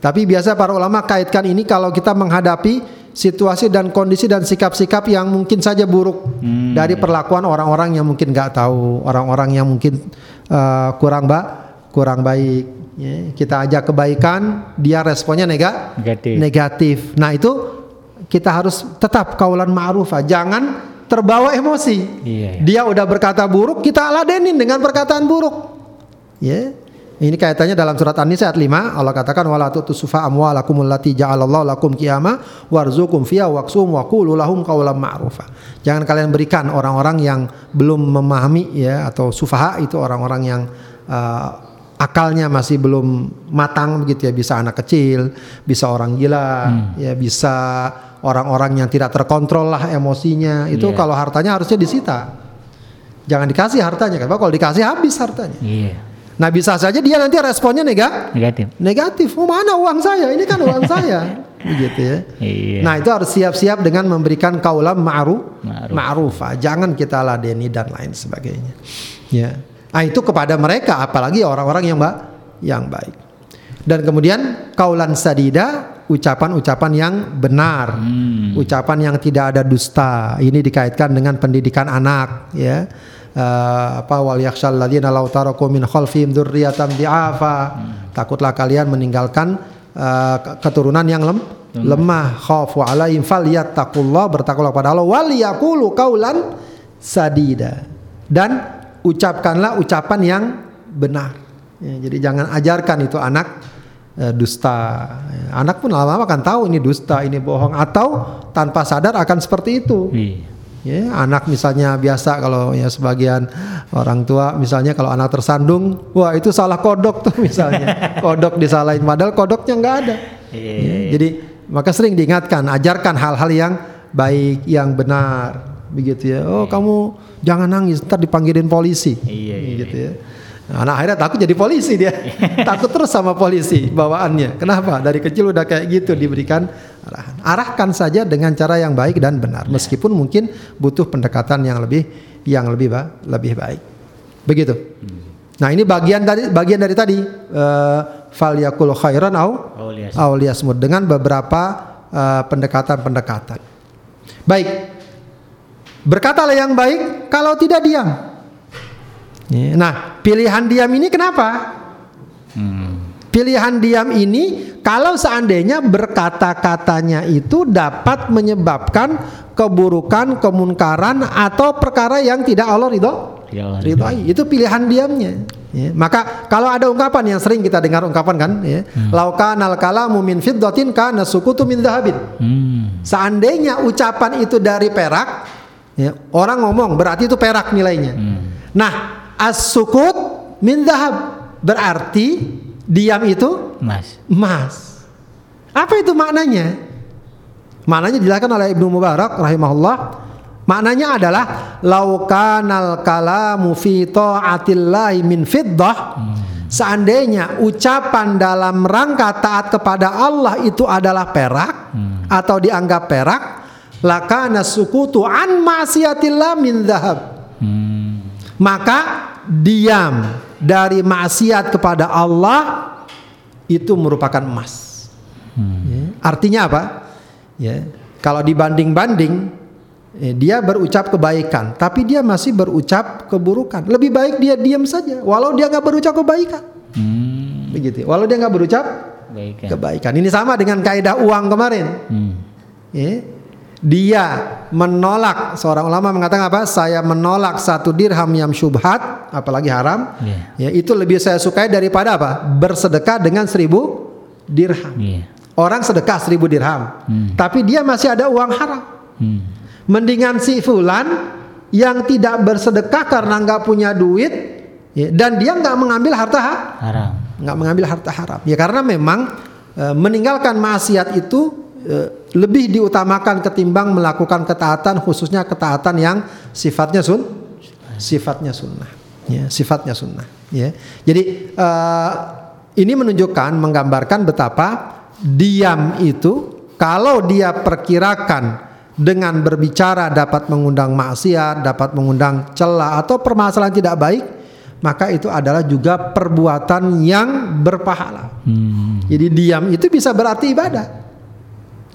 Tapi biasa para ulama kaitkan ini kalau kita menghadapi situasi dan kondisi dan sikap-sikap yang mungkin saja buruk hmm. dari perlakuan orang-orang yang mungkin nggak tahu, orang-orang yang mungkin uh, kurang ba kurang baik. Ya, kita ajak kebaikan, dia responnya nega negatif. negatif. Nah itu kita harus tetap kaulan ma'rufah, jangan terbawa emosi. Iya, iya. Dia udah berkata buruk, kita ladenin dengan perkataan buruk. Ya. Ini kaitannya dalam surat An-Nisa ayat 5 Allah katakan wala tusufa amwalakum allati ja'alallahu lakum qiyama warzuqum fiha waqsum wa qulu lahum qawlan ma'rufa. Jangan kalian berikan orang-orang yang belum memahami ya atau sufaha itu orang-orang yang uh, akalnya masih belum matang begitu ya bisa anak kecil, bisa orang gila, hmm. ya bisa orang-orang yang tidak terkontrol lah emosinya. Itu yeah. kalau hartanya harusnya disita. Jangan dikasih hartanya kan. Kalau dikasih habis hartanya. Yeah. Nah bisa saja dia nanti responnya nega negatif. Negatif. Oh mana uang saya? Ini kan uang saya. Begitu ya. Iya. Nah itu harus siap-siap dengan memberikan kaulam ma'ruf, ma'ruf. Jangan kita ladeni dan lain sebagainya. Ya. Nah itu kepada mereka, apalagi orang-orang yang ba yang baik. Dan kemudian kaulan sadida, ucapan-ucapan yang benar, hmm. ucapan yang tidak ada dusta. Ini dikaitkan dengan pendidikan anak, ya uh, apa wal yakhshal ladzina law taraku min khalfihim dzurriyyatan di'afa. Hmm. Takutlah kalian meninggalkan uh, keturunan yang lem, hmm. lemah khafu alaihim falyattaqullah bertakwalah kepada Allah wal yaqulu qaulan sadida. Dan ucapkanlah ucapan yang benar. Ya, jadi jangan ajarkan itu anak uh, dusta. Anak pun lama-lama akan tahu ini dusta, ini bohong atau tanpa sadar akan seperti itu. Iya. Ya, anak misalnya biasa kalau ya sebagian orang tua misalnya kalau anak tersandung, wah itu salah kodok tuh misalnya. kodok disalahin padahal kodoknya nggak ada. Iya, ya, jadi maka sering diingatkan, ajarkan hal-hal yang baik, yang benar begitu ya. Oh, iya. kamu jangan nangis, ntar dipanggilin polisi. Iya, iya. gitu ya. Nah, anak akhirnya takut jadi polisi dia. takut terus sama polisi bawaannya. Kenapa? Dari kecil udah kayak gitu diberikan arahan. Arahkan saja dengan cara yang baik dan benar. Meskipun mungkin butuh pendekatan yang lebih yang lebih ba lebih baik. Begitu. Nah, ini bagian dari bagian dari tadi uh, fal yakul khairan au au dengan beberapa eh, pendekatan-pendekatan. Uh, baik. Berkatalah yang baik kalau tidak diam. Ya, nah, pilihan diam ini kenapa? Hmm. Pilihan diam ini kalau seandainya berkata-katanya itu dapat menyebabkan keburukan, kemunkaran atau perkara yang tidak Allah ridho, ridhoi. Itu pilihan diamnya. Ya, maka kalau ada ungkapan yang sering kita dengar ungkapan kan, ya, hmm. laukan al kalamu min fiddatin kana sukutu min dahabin. Hmm. Seandainya ucapan itu dari perak, ya, orang ngomong berarti itu perak nilainya. Hmm. Nah, as-sukut min dahab. Berarti diam itu emas. Emas. Apa itu maknanya? Maknanya dijelaskan oleh Ibnu Mubarak rahimahullah. Maknanya adalah laukanal kalamu fi taatillahi min fiddah. Hmm. Seandainya ucapan dalam rangka taat kepada Allah itu adalah perak hmm. atau dianggap perak, lakana sukutu an min dhahab. Hmm. Maka diam dari maksiat kepada Allah itu merupakan emas. Ya, artinya apa? Ya, kalau dibanding-banding ya, dia berucap kebaikan, tapi dia masih berucap keburukan. Lebih baik dia diam saja, walau dia nggak berucap kebaikan. Hmm. Begitu. Walau dia nggak berucap Baik ya. kebaikan. Ini sama dengan kaidah uang kemarin. Hmm. Ya. Dia menolak seorang ulama mengatakan apa? Saya menolak satu dirham yang syubhat, apalagi haram. Iya. Ya itu lebih saya sukai daripada apa? Bersedekah dengan seribu dirham. Iya. Orang sedekah seribu dirham, Hmm. tapi dia masih ada uang haram. Hmm. Mendingan si fulan yang tidak bersedekah karena nggak punya duit, ya, dan dia nggak mengambil harta ha- Haram. nggak mengambil harta haram. Ya karena memang e, meninggalkan maksiat itu e, lebih diutamakan ketimbang melakukan ketaatan khususnya ketaatan yang sifatnya sun sifatnya sunnah. Ya, sifatnya sunnah. Ya. Jadi e, ini menunjukkan menggambarkan betapa diam itu kalau dia perkirakan dengan berbicara dapat mengundang maksiat, dapat mengundang celah atau permasalahan tidak baik, maka itu adalah juga perbuatan yang berpahala. Hmm. Jadi diam itu bisa berarti ibadah.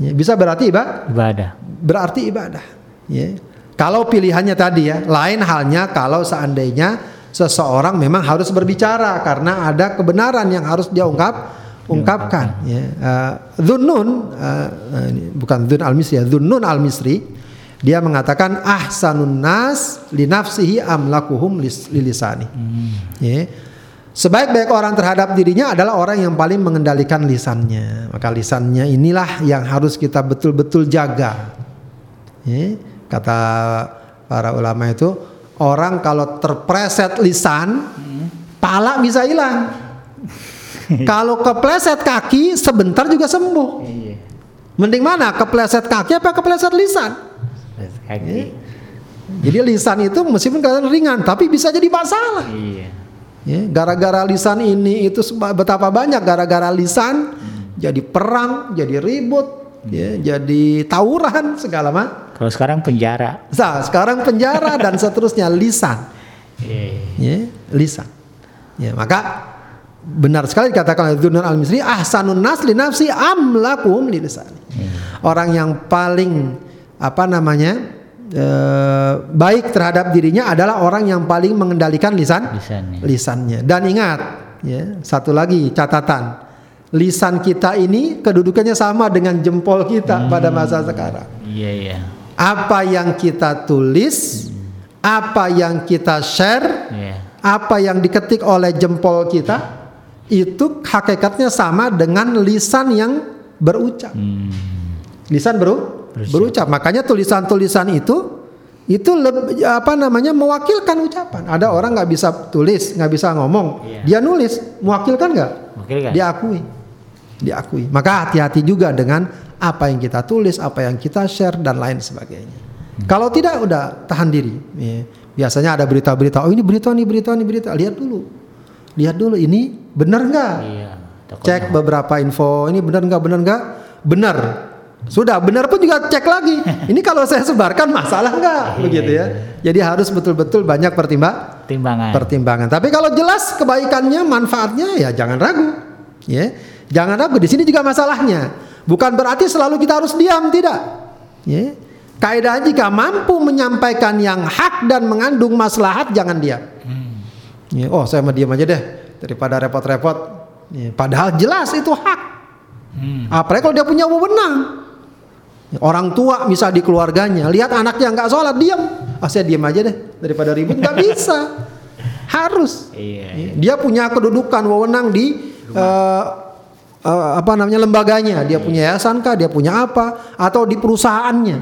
Ya, bisa berarti ibadah, Ibadah. berarti ibadah. Ya. Kalau pilihannya tadi ya, lain halnya kalau seandainya seseorang memang harus berbicara karena ada kebenaran yang harus dia ungkap ungkapkan. Ya. Uh, Dhunnun, uh, uh, ini bukan Dhun al Misri, ya, Dhunnun al Misri, dia mengatakan ahsanun nas li nafsihi amlakuhum lis- lilisani. Ya. Sebaik-baik orang terhadap dirinya adalah orang yang paling mengendalikan lisannya. Maka lisannya inilah yang harus kita betul-betul jaga. Ya, Kata para ulama itu, orang kalau terpreset lisan, pala bisa hilang. kalau kepleset kaki, sebentar juga sembuh. Iya. Mending mana? Kepleset kaki apa kepleset lisan? Kaki. Jadi lisan itu meskipun kadang ringan, tapi bisa jadi masalah. Iya. Ya, gara-gara lisan ini itu betapa banyak gara-gara lisan jadi perang, jadi ribut, ya, jadi tawuran segala macam. Kalau sekarang penjara. Nah, sekarang penjara dan seterusnya lisan, Iya. ya, lisan. Ya, maka benar sekali dikatakan oleh Dunan al Misri, ahsanun nas li nafsi amlakum li lisani. Orang yang paling apa namanya? Eh, baik terhadap dirinya adalah orang yang paling mengendalikan lisan Lisannya. lisannya. Dan ingat, ya, satu lagi catatan. Lisan kita ini kedudukannya sama dengan jempol kita pada masa sekarang. Iya iya. Apa yang kita tulis, apa yang kita share, Iya. apa yang diketik oleh jempol kita, itu hakikatnya sama dengan lisan yang berucap. Hmm. Lisan beru berucap. Makanya tulisan-tulisan itu itu leb- apa namanya mewakilkan ucapan. Ada orang nggak bisa tulis, nggak bisa ngomong, Iya. dia nulis, mewakilkan nggak? Oke kan? Diakui, diakui. Maka hati-hati juga dengan apa yang kita tulis, apa yang kita share dan lain sebagainya. Kalau tidak udah tahan diri. Ya. Biasanya ada berita-berita, oh ini berita nih berita nih berita, lihat dulu, lihat dulu ini benar nggak? Iya. Cek beberapa info ini benar nggak benar nggak benar sudah benar pun juga cek lagi. Ini kalau saya sebarkan masalah nggak? Begitu ya. jadi harus betul-betul banyak pertimbang Timbangan. pertimbangan. Tapi kalau jelas kebaikannya manfaatnya ya jangan ragu. Ya jangan ragu. Di sini juga masalahnya. Bukan berarti selalu kita harus diam tidak. Ya kaidah jika mampu menyampaikan yang hak dan mengandung maslahat jangan diam. Ya, oh saya mau diam aja deh. Daripada repot-repot. Ya, padahal jelas itu hak. Hmm. Apalagi kalau dia punya wewenang. Orang tua misal di keluarganya lihat anaknya nggak sholat diam, ah saya diam aja deh daripada ribut nggak bisa. Harus. Iya. Ya, Dia punya kedudukan wewenang di eh, eh, apa namanya lembaganya. Dia punya yayasan kah? Dia punya apa? Atau di perusahaannya.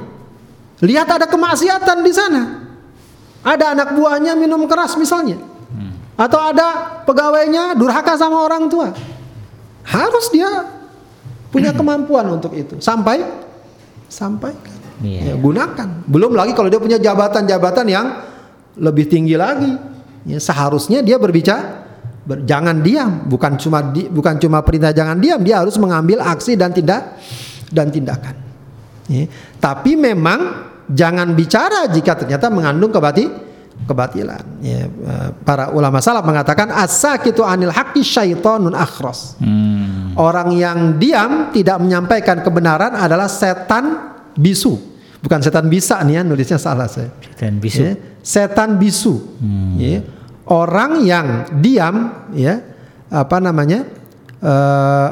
Lihat ada kemaksiatan di sana. Ada anak buahnya minum keras misalnya. Atau ada pegawainya durhaka sama orang tua. Harus dia punya kemampuan untuk itu. Sampai sampai Iya. ya, gunakan. Belum lagi kalau dia punya jabatan-jabatan yang lebih tinggi lagi. Ya, seharusnya dia berbicara ber- jangan diam, bukan cuma di, bukan cuma perintah jangan diam, dia harus mengambil aksi dan tindak dan tindakan. Ya, Tapi memang jangan bicara jika ternyata mengandung kebati kebatilan. Ya, eh, para ulama salaf mengatakan as-sakitu anil haqqi syaitonun akhras. Hmm. Orang yang diam tidak menyampaikan kebenaran adalah setan bisu. Bukan setan bisa nih ya nulisnya salah saya. Dan bisu. Ya, setan bisu. Ya. Orang yang diam ya apa namanya? eh,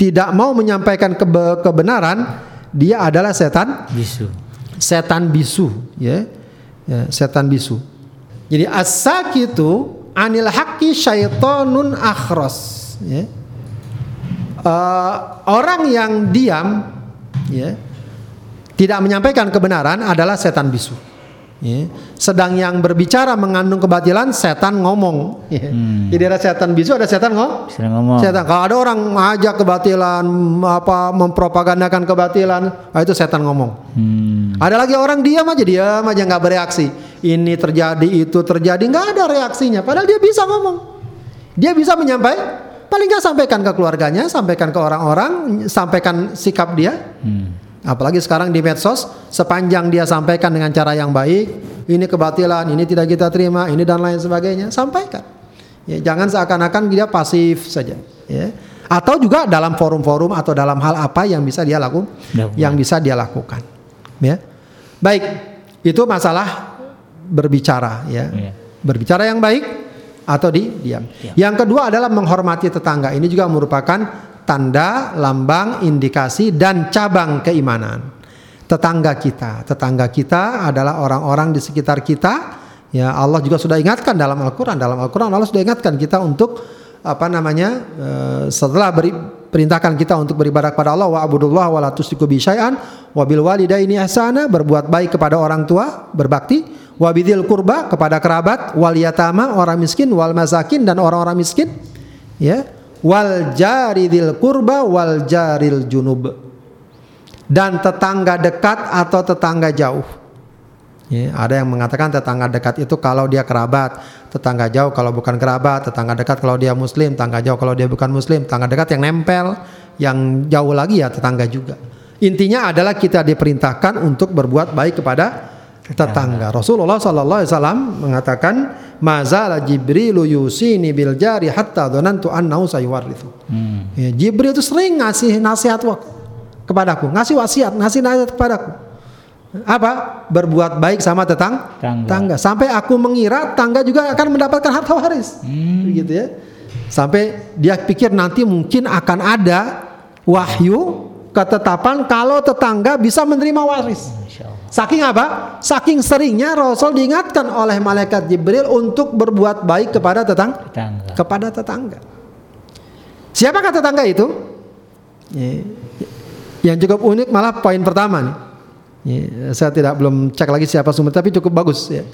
tidak mau menyampaikan kebe- kebenaran, dia adalah setan Bisu. setan bisu ya, ya setan bisu. Jadi as-sakitu anil haqqi syaitonun akhras. Ya. Eh, orang yang diam ya tidak menyampaikan kebenaran adalah setan bisu ya. sedang yang berbicara mengandung kebatilan setan ngomong ya. jadi ada setan bisu ada setan ngomong Bisa ngomong. Setan. Kalau ada orang ngajak kebatilan, apa mempropagandakan kebatilan, ah, itu setan ngomong. Hmm. Ada lagi orang diam aja, diam aja nggak bereaksi. Ini terjadi, itu terjadi, nggak ada reaksinya. Padahal dia bisa ngomong. Dia bisa menyampaikan, paling nggak sampaikan ke keluarganya, sampaikan ke orang-orang, sampaikan sikap dia. Hmm. Apalagi sekarang di medsos, sepanjang dia sampaikan dengan cara yang baik, ini kebatilan, ini tidak kita terima, ini dan lain sebagainya, sampaikan. Ya, jangan seakan-akan dia pasif saja. Ya. Atau juga dalam forum-forum atau dalam hal apa yang bisa dia lakukan, Lakukan. yang bisa dia lakukan. Ya. Baik, itu masalah berbicara. Ya. Iya. Berbicara yang baik atau di diam. Yang kedua adalah menghormati tetangga. Ini juga merupakan tanda, lambang, indikasi dan cabang keimanan. Tetangga kita, tetangga kita adalah orang-orang di sekitar kita. Ya Allah juga sudah ingatkan dalam Al-Quran. Dalam Al-Quran Allah sudah ingatkan kita untuk apa namanya eh, setelah beri, perintahkan kita untuk beribadah kepada Allah wa abudullah wa la tusyriku bi syai'an wa bil walidaini ihsana berbuat baik kepada orang tua berbakti wa bidzil qurba kepada kerabat wal yatama orang miskin wal masakin dan orang-orang miskin ya wal jaridil qurba wal jaril junub. Dan tetangga dekat atau tetangga jauh. Ya, ada yang mengatakan tetangga dekat itu kalau dia kerabat, tetangga jauh kalau bukan kerabat, tetangga dekat kalau dia muslim, tetangga jauh kalau dia bukan muslim, tetangga dekat yang nempel, yang jauh lagi ya tetangga juga. Intinya adalah kita diperintahkan untuk berbuat baik kepada tetangga. Rasulullah sallallahu alaihi wasallam mengatakan, "Mazala Jibrilu yusini bil jari hatta dhanantu annahu sayuwarithu." Hmm. Ya, Jibril itu sering ngasih nasihat wak- kepadaku, ngasih wasiat, ngasih nasihat kepadaku. Apa? Berbuat baik sama tetang Tangga. tangga. Sampai aku mengira tangga juga akan mendapatkan harta waris. Begitu ya. Sampai dia pikir nanti mungkin akan ada wahyu ketetapan kalau tetangga bisa menerima waris. Insya Allah. Saking apa? Saking seringnya Rasul diingatkan oleh malaikat Jibril untuk berbuat baik kepada tetang Tetangga. kepada tetangga. Siapakah tetangga itu? Ya, Yang cukup unik malah poin pertama nih. Ya, saya tidak belum cek lagi siapa sumber tapi cukup bagus ya.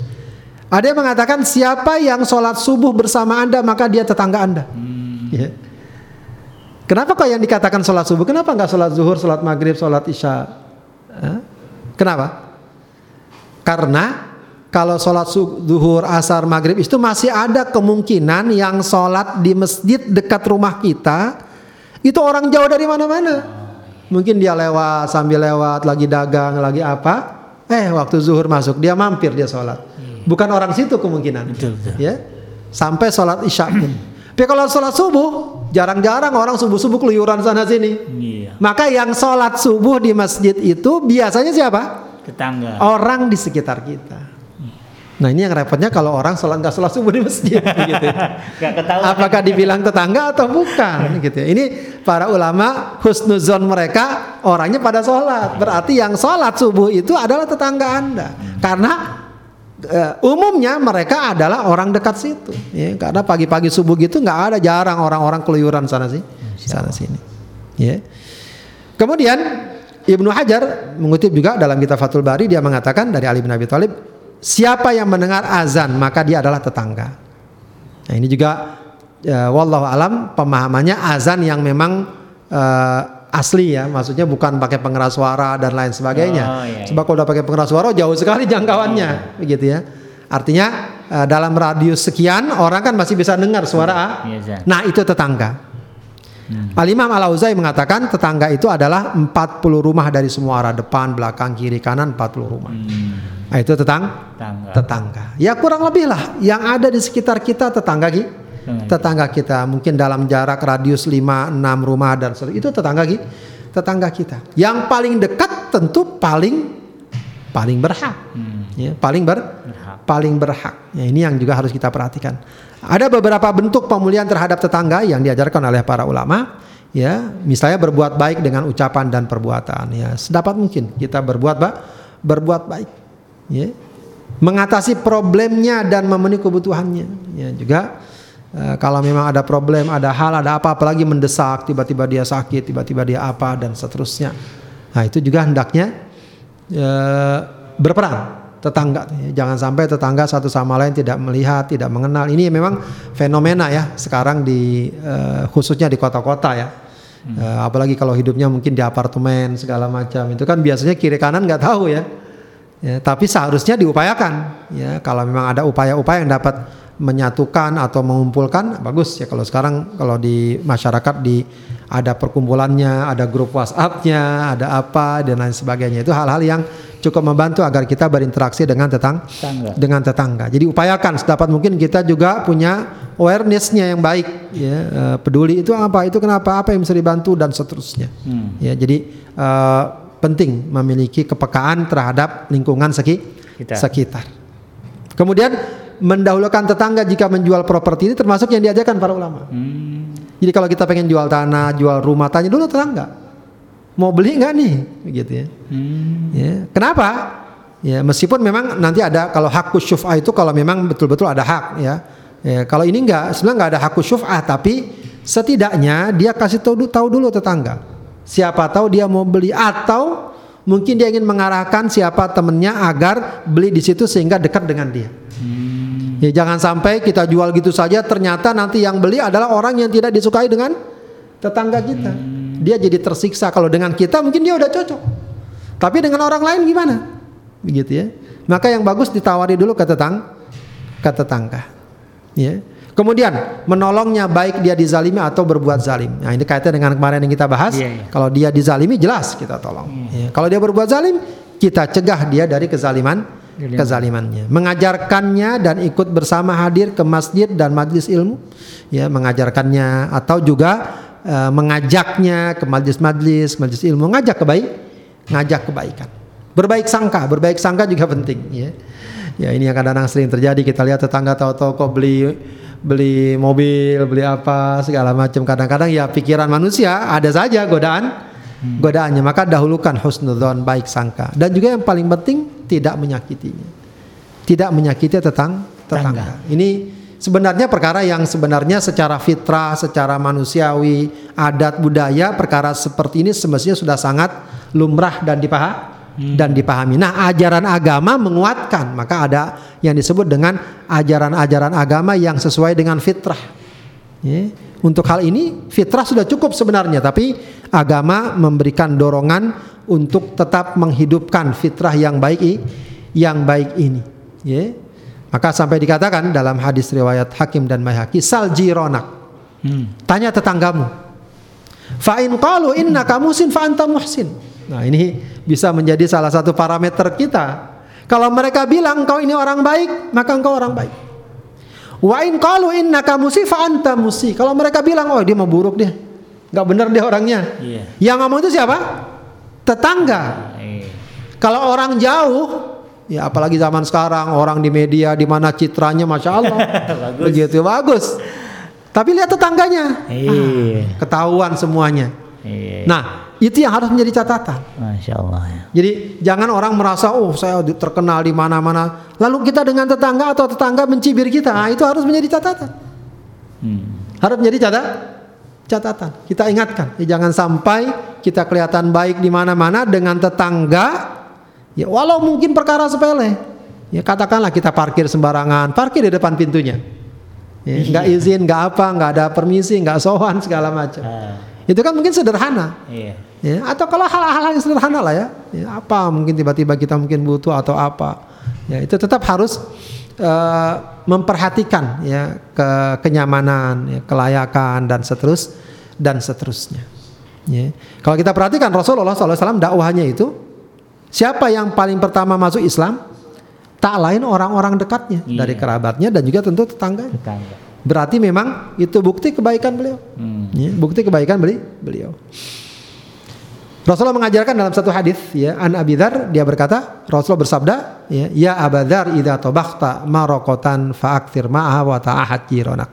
Ada yang mengatakan siapa yang sholat subuh bersama anda maka dia tetangga anda. Ya. Kenapa kok yang dikatakan sholat subuh? Kenapa nggak sholat zuhur, sholat maghrib, sholat isya? Hah? Kenapa? Karena kalau sholat zuhur, asar, maghrib itu masih ada kemungkinan yang sholat di masjid dekat rumah kita itu orang jauh dari mana-mana. Mungkin dia lewat sambil lewat lagi dagang lagi apa, eh waktu zuhur masuk dia mampir dia sholat. Bukan orang situ kemungkinan. Betul, betul. Ya, sampai sholat isya pun. Tapi kalau sholat subuh jarang-jarang orang subuh subuh keluyuran sana sini. Iya. Maka yang sholat subuh di masjid itu biasanya siapa? Tetangga. Orang di sekitar kita. Nah ini yang repotnya kalau orang sholat nggak sholat subuh di masjid, gitu. Apakah dibilang tetangga atau bukan? Gitu. ya. Ini para ulama husnuzon mereka orangnya pada sholat. Berarti yang sholat subuh itu adalah tetangga anda. Karena eh, umumnya mereka adalah orang dekat situ. Ya, karena pagi-pagi subuh gitu nggak ada jarang orang-orang keluyuran sana sih, sana sini. Ya. Kemudian Ibnu Hajar mengutip juga dalam kitab Fathul Bari dia mengatakan dari Ali bin Abi Thalib, siapa yang mendengar azan maka dia adalah tetangga. Nah, ini juga ya, wallahu alam pemahamannya azan yang memang eh, asli ya, maksudnya bukan pakai pengeras suara dan lain sebagainya. Oh, iya, iya. Sebab kalau udah pakai pengeras suara jauh sekali jangkauannya, begitu ya. Artinya eh, dalam radius sekian orang kan masih bisa dengar suara Iya. Nah, itu tetangga. Al-Imam Al-Auzai mengatakan tetangga itu adalah 40 rumah dari semua arah depan, belakang, kiri, kanan 40 rumah. Nah, itu tetang Tetangga. tetangga. Ya kurang lebih lah yang ada di sekitar kita tetangga ki. Tetangga. Tetangga kita mungkin dalam jarak radius 5 6 rumah dan seterusnya itu tetangga ki. Tetangga kita. Yang paling dekat tentu paling paling berhak. Hmm. Ya, paling ber Berhak. Paling berhak. Ya, ini yang juga harus kita perhatikan. Ada beberapa bentuk pemulihan terhadap tetangga yang diajarkan oleh para ulama. Ya, misalnya berbuat baik dengan ucapan dan perbuatan. Ya, sedapat mungkin kita berbuat ba berbuat baik. Ya, mengatasi problemnya dan memenuhi kebutuhannya. Ya, juga eh, kalau memang ada problem, ada hal, ada apa, apalagi mendesak, tiba-tiba dia sakit, tiba-tiba dia apa dan seterusnya. Nah, itu juga hendaknya eh, berperan tetangga. Jangan sampai tetangga satu sama lain tidak melihat tidak mengenal. Ini memang fenomena ya sekarang di eh, khususnya di kota-kota ya. Eh, apalagi kalau hidupnya mungkin di apartemen segala macam. Itu kan biasanya kiri kanan nggak tahu ya. Ya, tapi seharusnya diupayakan. Ya kalau memang ada upaya-upaya yang dapat menyatukan atau mengumpulkan bagus ya kalau sekarang kalau di masyarakat di ada perkumpulannya ada grup WhatsApp-nya ada apa dan lain sebagainya itu hal-hal yang cukup membantu agar kita berinteraksi dengan tetang Tetangga. dengan tetangga jadi upayakan sedapat mungkin kita juga punya awareness-nya yang baik ya Eh, peduli itu apa itu kenapa apa yang bisa dibantu dan seterusnya Hmm. ya jadi eh, penting memiliki kepekaan terhadap lingkungan seki- Kita. sekitar kemudian mendahulukan tetangga jika menjual properti ini termasuk yang diajarkan para ulama Hmm. jadi kalau kita pengen jual tanah jual rumah tanya dulu tetangga mau beli nggak nih gitu ya Hmm. Ya, kenapa? Ya, meskipun memang nanti ada kalau hak syuf'ah itu kalau memang betul-betul ada hak ya. Ya, kalau ini enggak, sebenarnya enggak ada hak syuf'ah tapi setidaknya dia kasih tahu tahu dulu tetangga. Siapa tahu dia mau beli atau mungkin dia ingin mengarahkan siapa temennya agar beli di situ sehingga dekat dengan dia. Ya jangan sampai kita jual gitu saja ternyata nanti yang beli adalah orang yang tidak disukai dengan tetangga kita. Dia jadi tersiksa kalau dengan kita mungkin dia udah cocok. Tapi dengan orang lain gimana? Begitu ya. Maka yang bagus ditawari dulu ke tetang ke tetangga. Ya. Kemudian menolongnya baik dia dizalimi atau berbuat zalim. Nah, ini kaitan dengan kemarin yang kita bahas. Iya, iya. Kalau dia dizalimi jelas kita tolong. Ya. Kalau dia berbuat zalim, kita cegah dia dari kezaliman Zaliman. Kezalimannya. Mengajarkannya dan ikut bersama hadir ke masjid dan majlis ilmu. Ya, mengajarkannya atau juga eh, mengajaknya ke majlis-majlis, majlis ilmu, ngajak kebaik, ngajak kebaikan. Berbaik sangka, berbaik sangka juga penting ya. Ya ini yang kadang-kadang sering terjadi kita lihat tetangga tahu-tahu kok beli beli mobil, beli apa segala macam. Kadang-kadang ya pikiran manusia ada saja godaan godaannya. Maka dahulukan husnudzon baik sangka. Dan juga yang paling penting tidak menyakitinya. Tidak menyakiti tetang tetangga. Ini sebenarnya perkara yang sebenarnya secara fitrah, secara manusiawi, adat budaya perkara seperti ini semestinya sudah sangat lumrah dan dipahami dan dipahami. Nah, ajaran agama menguatkan, maka ada yang disebut dengan ajaran-ajaran agama yang sesuai dengan fitrah. Ya. Untuk hal ini fitrah sudah cukup sebenarnya, tapi agama memberikan dorongan untuk tetap menghidupkan fitrah yang baik yang baik ini. Ya. Maka sampai dikatakan dalam hadis riwayat Hakim dan Maihaqi sal jironak. Hmm. Tanya tetanggamu. Fa in qalu innaka muhsin fa anta muhsin. Nah, ini bisa menjadi salah satu parameter kita. Kalau mereka bilang engkau ini orang baik, maka engkau orang baik. Wa in qalu innaka musi fa anta musi. Kalau mereka bilang oh dia mau buruk dia. Enggak benar dia orangnya. Iya. Yang ngomong itu siapa? Tetangga. Eh. Kalau orang jauh, ya apalagi zaman sekarang orang di media di mana citranya masya Allah Bagus. begitu bagus. Tapi lihat tetangganya, Iya. ketahuan semuanya. Iya. Nah itu yang harus menjadi catatan. Masya Allah ya. Jadi jangan orang merasa oh saya terkenal di mana-mana. Lalu kita dengan tetangga atau tetangga mencibir kita, nah, itu harus menjadi catatan. Hmm. Harus menjadi catat catatan. Kita ingatkan, ya, jangan sampai kita kelihatan baik di mana-mana dengan tetangga. Ya walau mungkin perkara sepele. Ya katakanlah kita parkir sembarangan, parkir di depan pintunya. Ya, nggak izin, nggak apa, nggak ada permisi, nggak sowan segala macam. Ah, Itu kan mungkin sederhana. iya. Ya, atau kalau hal-hal yang sederhana lah ya. Ya, apa mungkin tiba-tiba kita mungkin butuh atau apa. Ya, itu tetap harus eh, memperhatikan ya ke kenyamanan, ya, kelayakan dan seterus dan seterusnya. Ya. Kalau kita perhatikan Rasulullah SAW dakwahnya itu siapa yang paling pertama masuk Islam? Tak lain orang-orang dekatnya Iya. dari kerabatnya dan juga tentu tetangganya. Tetangga. Berarti memang itu bukti kebaikan beliau. Hmm. Ya, bukti kebaikan beli beliau. Rasulullah mengajarkan dalam satu hadis ya an Abi Dzar dia berkata Rasulullah bersabda ya ya Abu Dzar idza tabakhta maraqatan fa'akthir ma'aha wa ta'ahad jironak.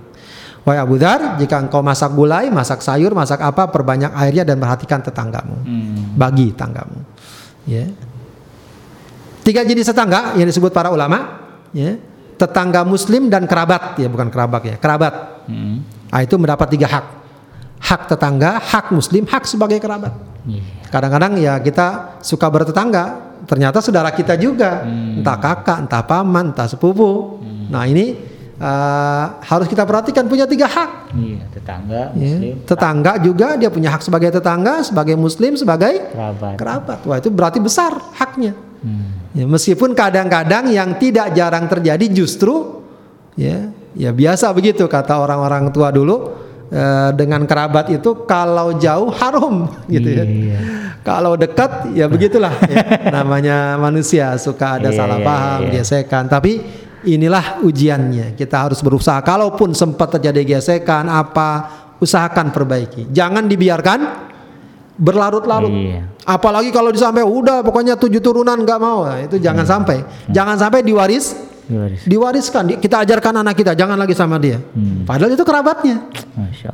Wahai Abu Dzar jika engkau masak gulai, masak sayur, masak apa perbanyak airnya dan perhatikan tetanggamu. Hmm. Bagi tetanggamu. Ya. Tiga jenis tetangga yang disebut para ulama ya. Tetangga muslim dan kerabat ya bukan kerabat ya, kerabat. Hmm. Nah, itu mendapat tiga hak. Hak tetangga, hak muslim, hak sebagai kerabat. Iya. Kadang-kadang ya kita suka bertetangga, ternyata saudara kita juga, entah kakak, entah paman, entah sepupu. Nah ini eh, harus kita perhatikan punya tiga hak. Iya, tetangga, Ya. muslim, Tetangga juga dia punya hak sebagai tetangga, sebagai muslim, sebagai kerabat. kerabat. Wah itu berarti besar haknya. Hmm. Ya, meskipun kadang-kadang yang tidak jarang terjadi justru ya ya biasa begitu kata orang-orang tua dulu eh, dengan kerabat itu kalau jauh harum gitu ya. Iya. Kalau dekat ya begitulah ya. namanya manusia suka ada Iya, salah iya, paham, iya. gesekan. Tapi inilah ujiannya. Kita harus berusaha. Kalaupun sempat terjadi gesekan apa, usahakan perbaiki. Jangan dibiarkan berlarut-larut. Iya. Apalagi kalau disampai udah pokoknya tujuh turunan nggak mau. Nah, itu jangan sampai. Jangan sampai diwaris Diwaris. diwariskan. Di- Kita ajarkan anak kita jangan lagi sama dia. Hmm. Padahal itu kerabatnya.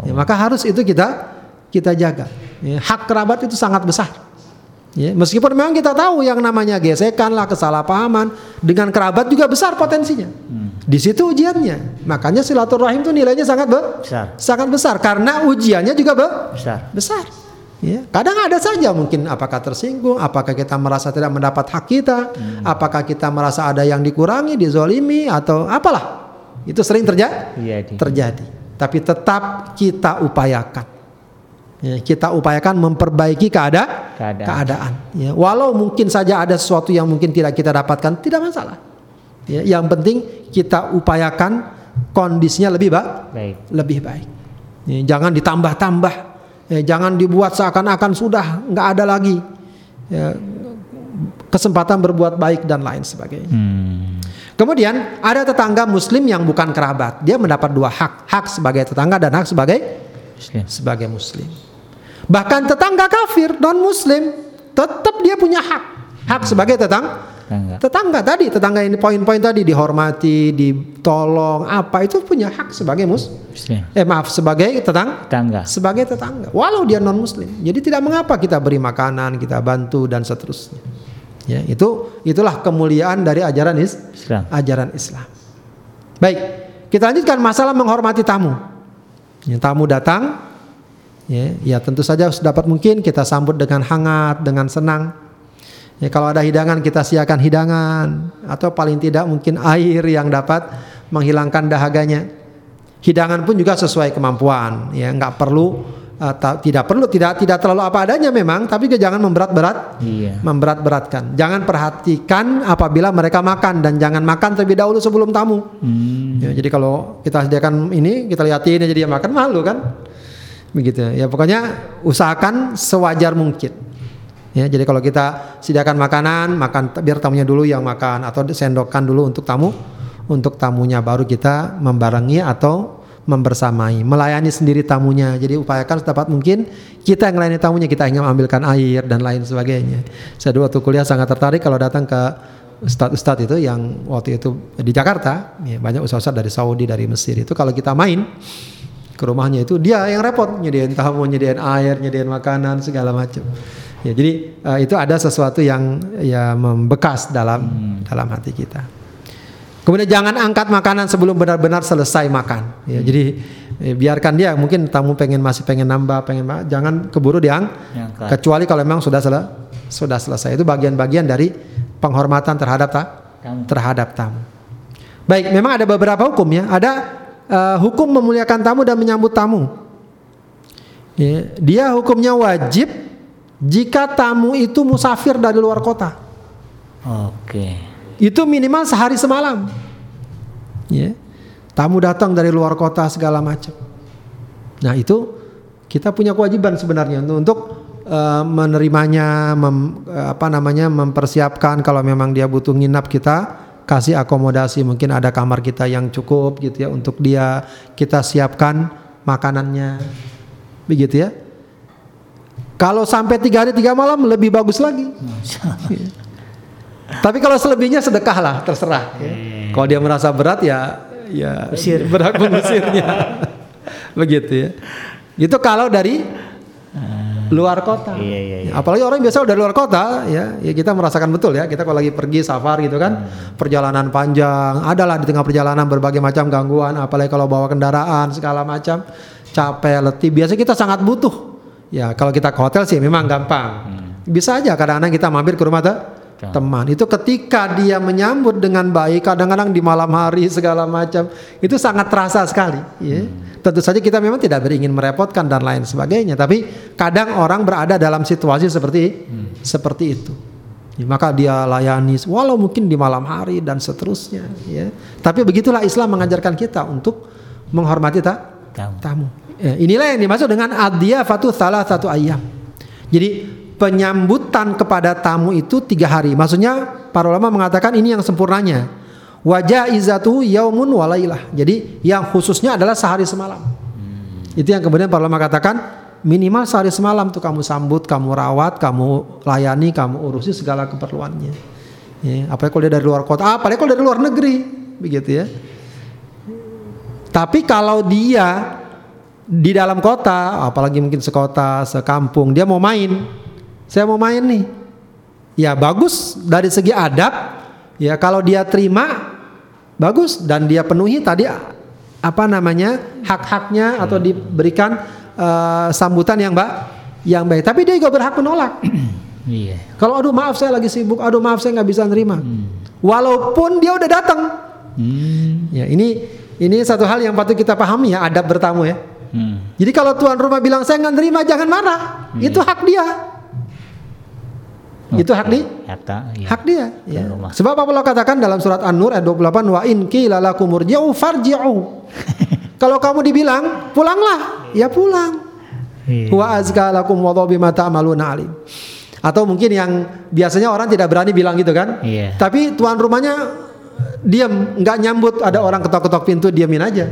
Ya, maka harus itu kita kita jaga. Ya, hak kerabat itu sangat besar. Ya, meskipun memang kita tahu yang namanya gesekan lah, kesalahpahaman dengan kerabat juga besar potensinya. Di situ ujiannya. Makanya silaturahim itu nilainya sangat be- Besar. sangat besar karena ujiannya juga be- Besar. besar. Ya, kadang ada saja mungkin apakah tersinggung, apakah kita merasa tidak mendapat hak kita, apakah kita merasa ada yang dikurangi, dizolimi atau apalah. Itu sering terjadi di. terjadi. Tapi tetap kita upayakan. Ya, kita upayakan memperbaiki keada Keadaan. keadaan. Ya, walau mungkin saja ada sesuatu yang mungkin tidak kita dapatkan, tidak masalah. Ya, yang penting kita upayakan kondisinya lebih baik, Baik. lebih baik. Ya, jangan ditambah-tambah. Ya, jangan dibuat seakan-akan sudah nggak ada lagi ya, kesempatan berbuat baik dan lain sebagainya. Hmm. Kemudian ada tetangga muslim yang bukan kerabat. Dia mendapat dua hak. Hak sebagai tetangga dan hak sebagai Muslim. sebagai muslim. Bahkan tetangga kafir non muslim tetap dia punya hak. Hak sebagai tetangga. Tetangga. Tetangga tadi, tetangga ini poin-poin tadi dihormati, ditolong, apa itu punya hak sebagai mus. Muslim. Eh maaf, sebagai tetangga Tetangga. sebagai tetangga walau dia non muslim jadi tidak mengapa kita beri makanan kita bantu dan seterusnya ya itu itulah kemuliaan dari ajaran is Islam. ajaran Islam baik kita lanjutkan masalah menghormati tamu ya, tamu datang ya, ya tentu saja dapat mungkin kita sambut dengan hangat dengan senang ya kalau ada hidangan kita siapkan hidangan. Atau paling tidak mungkin air yang dapat menghilangkan dahaganya. Hidangan pun juga sesuai kemampuan. Ya nggak perlu uh, ta- tidak perlu tidak tidak terlalu apa adanya memang tapi jangan memberat-berat Iya. memberat-beratkan. Jangan perhatikan apabila mereka makan dan jangan makan terlebih dahulu sebelum tamu. Hmm. ya, jadi kalau kita sediakan ini kita liatin aja dia makan malu kan? Begitu. Ya pokoknya usahakan sewajar mungkin ya jadi kalau kita sediakan makanan makan biar tamunya dulu yang makan atau sendokkan dulu untuk tamu untuk tamunya baru kita membarengi atau membersamai melayani sendiri tamunya. Jadi upayakan sedapat mungkin kita yang melayani tamunya kita ingin mengambilkan air dan lain sebagainya. Saya dulu waktu kuliah sangat tertarik kalau datang ke ustadz-ustadz itu yang waktu itu di Jakarta ya, banyak ustadz dari Saudi dari Mesir itu kalau kita main ke rumahnya itu dia yang repot nyediain tamu nyediain air nyediain makanan segala macam ya jadi eh, itu ada sesuatu yang ya membekas dalam dalam hati kita kemudian jangan angkat makanan sebelum benar-benar selesai makan ya jadi eh, biarkan dia mungkin tamu pengen masih pengen nambah pengen jangan keburu diang Diangkat. kecuali kalau memang sudah sele- sudah selesai itu bagian-bagian dari penghormatan terhadap ta- Tamu. terhadap tamu. Baik, memang ada beberapa hukum ya. Ada eh, hukum memuliakan tamu dan menyambut tamu. Ya, dia hukumnya wajib jika tamu itu musafir dari luar kota. Oke. Itu minimal sehari semalam. Ya. Tamu datang dari luar kota segala macam. Nah, itu kita punya kewajiban sebenarnya untuk, untuk eh, menerimanya mem- eh, apa namanya mempersiapkan kalau memang dia butuh nginap kita kasih akomodasi mungkin ada kamar kita yang cukup gitu ya untuk dia kita siapkan makanannya begitu ya kalau sampai tiga hari tiga malam lebih bagus lagi tapi kalau selebihnya sedekah lah terserah ya. kalau dia merasa berat ya ya Usir. berhak mengusirnya begitu ya itu kalau dari luar kota. Iya, iya, iya. Apalagi orang biasa udah luar kota ya, ya kita merasakan betul ya. Kita kalau lagi pergi safar gitu kan, perjalanan panjang, adalah di tengah perjalanan berbagai macam gangguan, apalagi kalau bawa kendaraan segala macam, capek, letih. Biasanya kita sangat butuh. Ya, kalau kita ke hotel sih memang gampang. Bisa aja kadang-kadang kita mampir ke rumah te- teman. Itu ketika dia menyambut dengan baik, kadang-kadang di malam hari segala macam, itu sangat terasa sekali. Ya. Tentu saja kita memang tidak beringin merepotkan dan lain sebagainya, tapi kadang orang berada dalam situasi seperti seperti itu. Ya, maka dia layani walau mungkin di malam hari dan seterusnya ya. Tapi begitulah Islam mengajarkan kita untuk menghormati ta- Tamu. tamu. Ya, inilah yang dimaksud dengan adiyafatu salah satu ayam. Jadi penyambutan kepada tamu itu tiga hari. Maksudnya para ulama mengatakan ini yang sempurnanya. Wajah izatu yaumun walailah. Jadi yang khususnya adalah sehari semalam. Itu yang kemudian para ulama katakan minimal sehari semalam tuh kamu sambut, kamu rawat, kamu layani, kamu urusi segala keperluannya. Ya, apalagi kalau dia dari luar kota, apalagi kalau dari luar negeri, begitu ya. Tapi kalau dia di dalam kota, apalagi mungkin sekota, sekampung, dia mau main. Saya mau main nih. Ya bagus dari segi adab. Ya kalau dia terima bagus dan dia penuhi tadi apa namanya hak-haknya atau diberikan eh, sambutan yang baik, yang baik. Tapi dia juga berhak menolak. Iya. Kalau aduh maaf saya lagi sibuk, aduh maaf saya nggak bisa nerima. Walaupun dia udah datang. Hmm. Ya ini ini satu hal yang patut kita pahami ya adab bertamu ya. Hmm. Jadi kalau tuan rumah bilang saya nggak nerima jangan marah, itu hak dia. Itu hak di Harta. Iya. hak dia. Ya. Rumah. Sebab apa Allah katakan dalam surat An-Nur ayat 28 wa in qila lakum farji'u. kalau kamu dibilang pulanglah, ya pulang. Iya. Wa azka lakum wa bima ta'maluna alim. Atau mungkin yang biasanya orang tidak berani bilang gitu kan? Iya. Tapi tuan rumahnya diam, nggak nyambut ada orang ketok-ketok pintu diamin aja.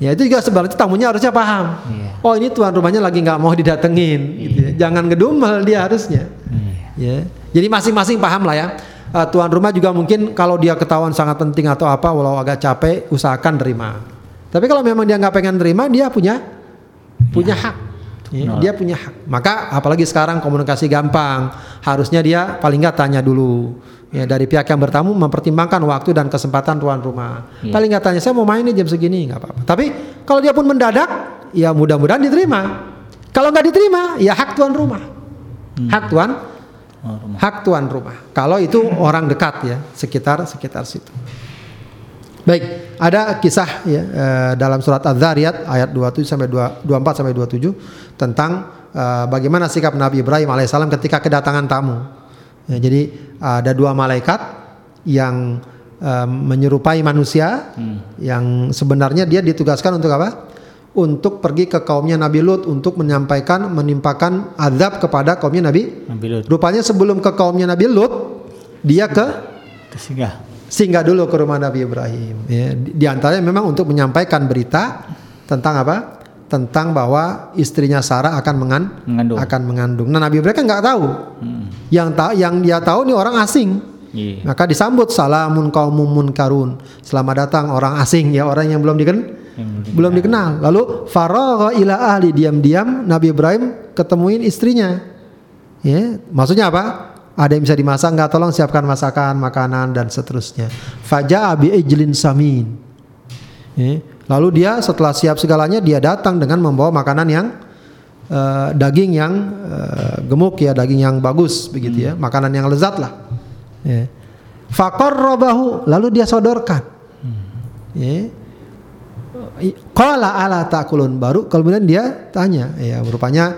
Ya itu juga sebenarnya tamunya harusnya paham. Iya. Oh ini tuan rumahnya lagi nggak mau didatengin, gitu ya. Jangan ngedumel dia harusnya. Iya. Ya. Jadi masing-masing paham lah ya. Eh, tuan rumah juga mungkin kalau dia ketahuan sangat penting atau apa, walau agak capek, usahakan terima. Tapi kalau memang dia nggak pengen terima, dia punya punya hak. Ya, dia punya hak. Maka apalagi sekarang komunikasi gampang, harusnya dia paling nggak tanya dulu. Ya dari pihak yang bertamu mempertimbangkan waktu dan kesempatan tuan rumah. Iya. Paling nggak tanya saya mau main nih jam segini nggak apa-apa. Tapi kalau dia pun mendadak, ya mudah-mudahan diterima. Kalau nggak diterima, ya hak tuan rumah. Hak tuan Oh, rumah. hak tuan rumah. Kalau itu orang dekat ya, sekitar sekitar situ. Baik, ada kisah ya eh, dalam surat Az-Zariyat ayat 27 sampai 2 24 sampai 27 tentang eh, bagaimana sikap Nabi Ibrahim alaihissalam ketika kedatangan tamu. Ya, jadi ada dua malaikat yang eh, menyerupai manusia yang sebenarnya dia ditugaskan untuk apa? Untuk pergi ke kaumnya Nabi Lut untuk menyampaikan menimpakan azab kepada kaumnya Nabi Nabi Lut. Rupanya sebelum ke kaumnya Nabi Lut, dia ke Tersinggah. singgah dulu ke rumah Nabi Ibrahim. Ya, di antaranya memang untuk menyampaikan berita tentang apa? Tentang bahwa istrinya Sarah akan mengan, Mengandung. akan mengandung. Nah Nabi Ibrahim kan nggak tahu. Hmm. Yang tahu, yang dia tahu nih orang asing. Iya. Maka disambut salamun kaumun munkarun. Selamat datang orang asing ya orang yang belum diken Yang belum belum dikenal. Lalu faragha ila ahli diam-diam Nabi Ibrahim ketemuin istrinya. Ya, maksudnya apa? Ada yang bisa dimasak nggak? Tolong siapkan masakan, makanan dan seterusnya. Faja abi ijlin samin. Ya, Lalu dia setelah siap segalanya dia datang dengan membawa makanan yang eh, daging yang eh, gemuk ya, daging yang bagus begitu ya, makanan yang lezat lah. Ya. Faqarrabahu lalu dia sodorkan. Ya. Qala ala takulun. Baru kemudian dia tanya. Ya rupanya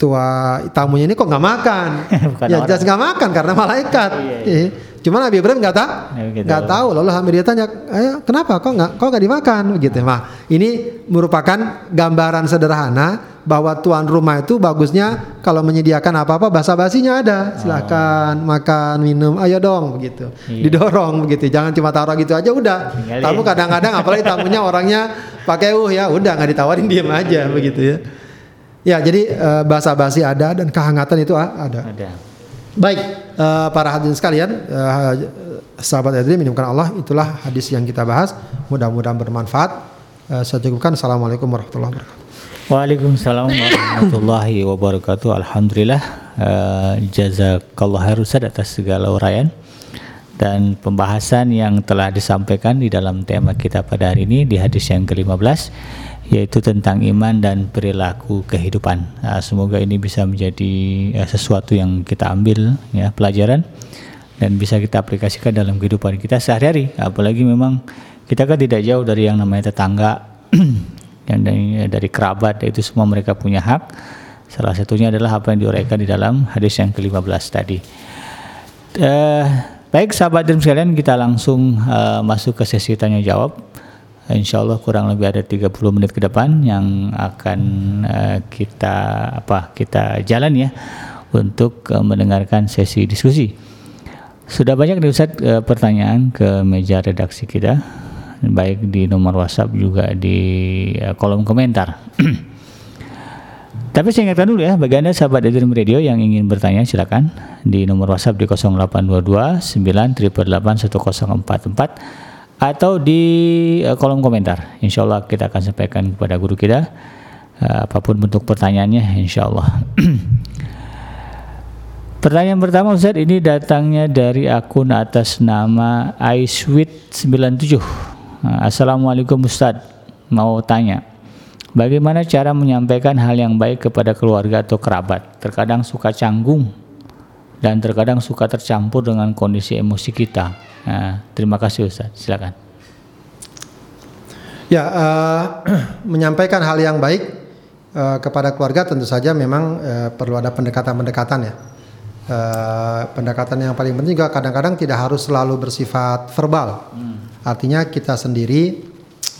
tua tamunya ini kok nggak makan? Bukan ya jelas nggak makan karena malaikat. Eh, cuma Nabi Ibrahim nggak tahu Nabi nggak nggak tahu lalu sampai dia tanya eh, kenapa kok nggak kok nggak dimakan begitu nah ini merupakan gambaran sederhana bahwa tuan rumah itu bagusnya kalau menyediakan apa-apa basa-basinya ada. Silakan makan, minum, ayo dong begitu. Iya. Didorong begitu. Jangan cuma taruh gitu aja udah. Tinggalin. Tamu kadang-kadang apalagi tamunya orangnya pakai uh ya udah nggak ditawarin diem aja begitu ya. Ya, jadi eh, basa-basi ada dan kehangatan itu ada. Ada. Baik, eh, para hadirin sekalian, eh, sahabat Adri minumkan Allah, itulah hadis yang kita bahas. Mudah-mudahan bermanfaat. Eh, saya cukupkan. Assalamualaikum warahmatullahi wabarakatuh. Waalaikumsalam warahmatullahi wabarakatuh. Alhamdulillah uh, jazakallah khair Ustaz atas segala uraian dan pembahasan yang telah disampaikan di dalam tema kita pada hari ini di hadis yang ke-15 yaitu tentang iman dan perilaku kehidupan. Uh, semoga ini bisa menjadi uh, sesuatu yang kita ambil ya pelajaran dan bisa kita aplikasikan dalam kehidupan kita sehari-hari. Apalagi memang kita kan tidak jauh dari yang namanya tetangga yang dari, dari kerabat itu semua mereka punya hak. Salah satunya adalah apa yang diuraikan di dalam hadis yang ke-15 tadi. Eh, baik sahabat dan sekalian kita langsung eh, masuk ke sesi tanya jawab. Insya Allah kurang lebih ada 30 menit ke depan yang akan eh, kita apa kita jalan ya untuk eh, mendengarkan sesi diskusi. Sudah banyak nih eh, pertanyaan ke meja redaksi kita baik di nomor WhatsApp juga di kolom komentar. Tapi saya ingatkan dulu ya, bagi Anda sahabat Edrim Radio yang ingin bertanya silakan di nomor WhatsApp di 0822 988 1044 atau di eh, kolom komentar. Insya Allah kita akan sampaikan kepada guru kita eh, apa pun bentuk pertanyaannya, insya Allah. Pertanyaan pertama Ustaz ini datangnya dari akun atas nama iSweet97. Nah, Assalamualaikum Ustaz, mau tanya. Bagaimana cara menyampaikan hal yang baik kepada keluarga atau kerabat? Terkadang suka canggung dan terkadang suka tercampur dengan kondisi emosi kita. Nah, terima kasih Ustaz, silakan. Ya, eh, menyampaikan hal yang baik eh, kepada keluarga tentu saja memang eh, perlu ada pendekatan-pendekatan ya. Eh, pendekatan yang paling penting juga kadang-kadang tidak harus selalu bersifat verbal. Artinya kita sendiri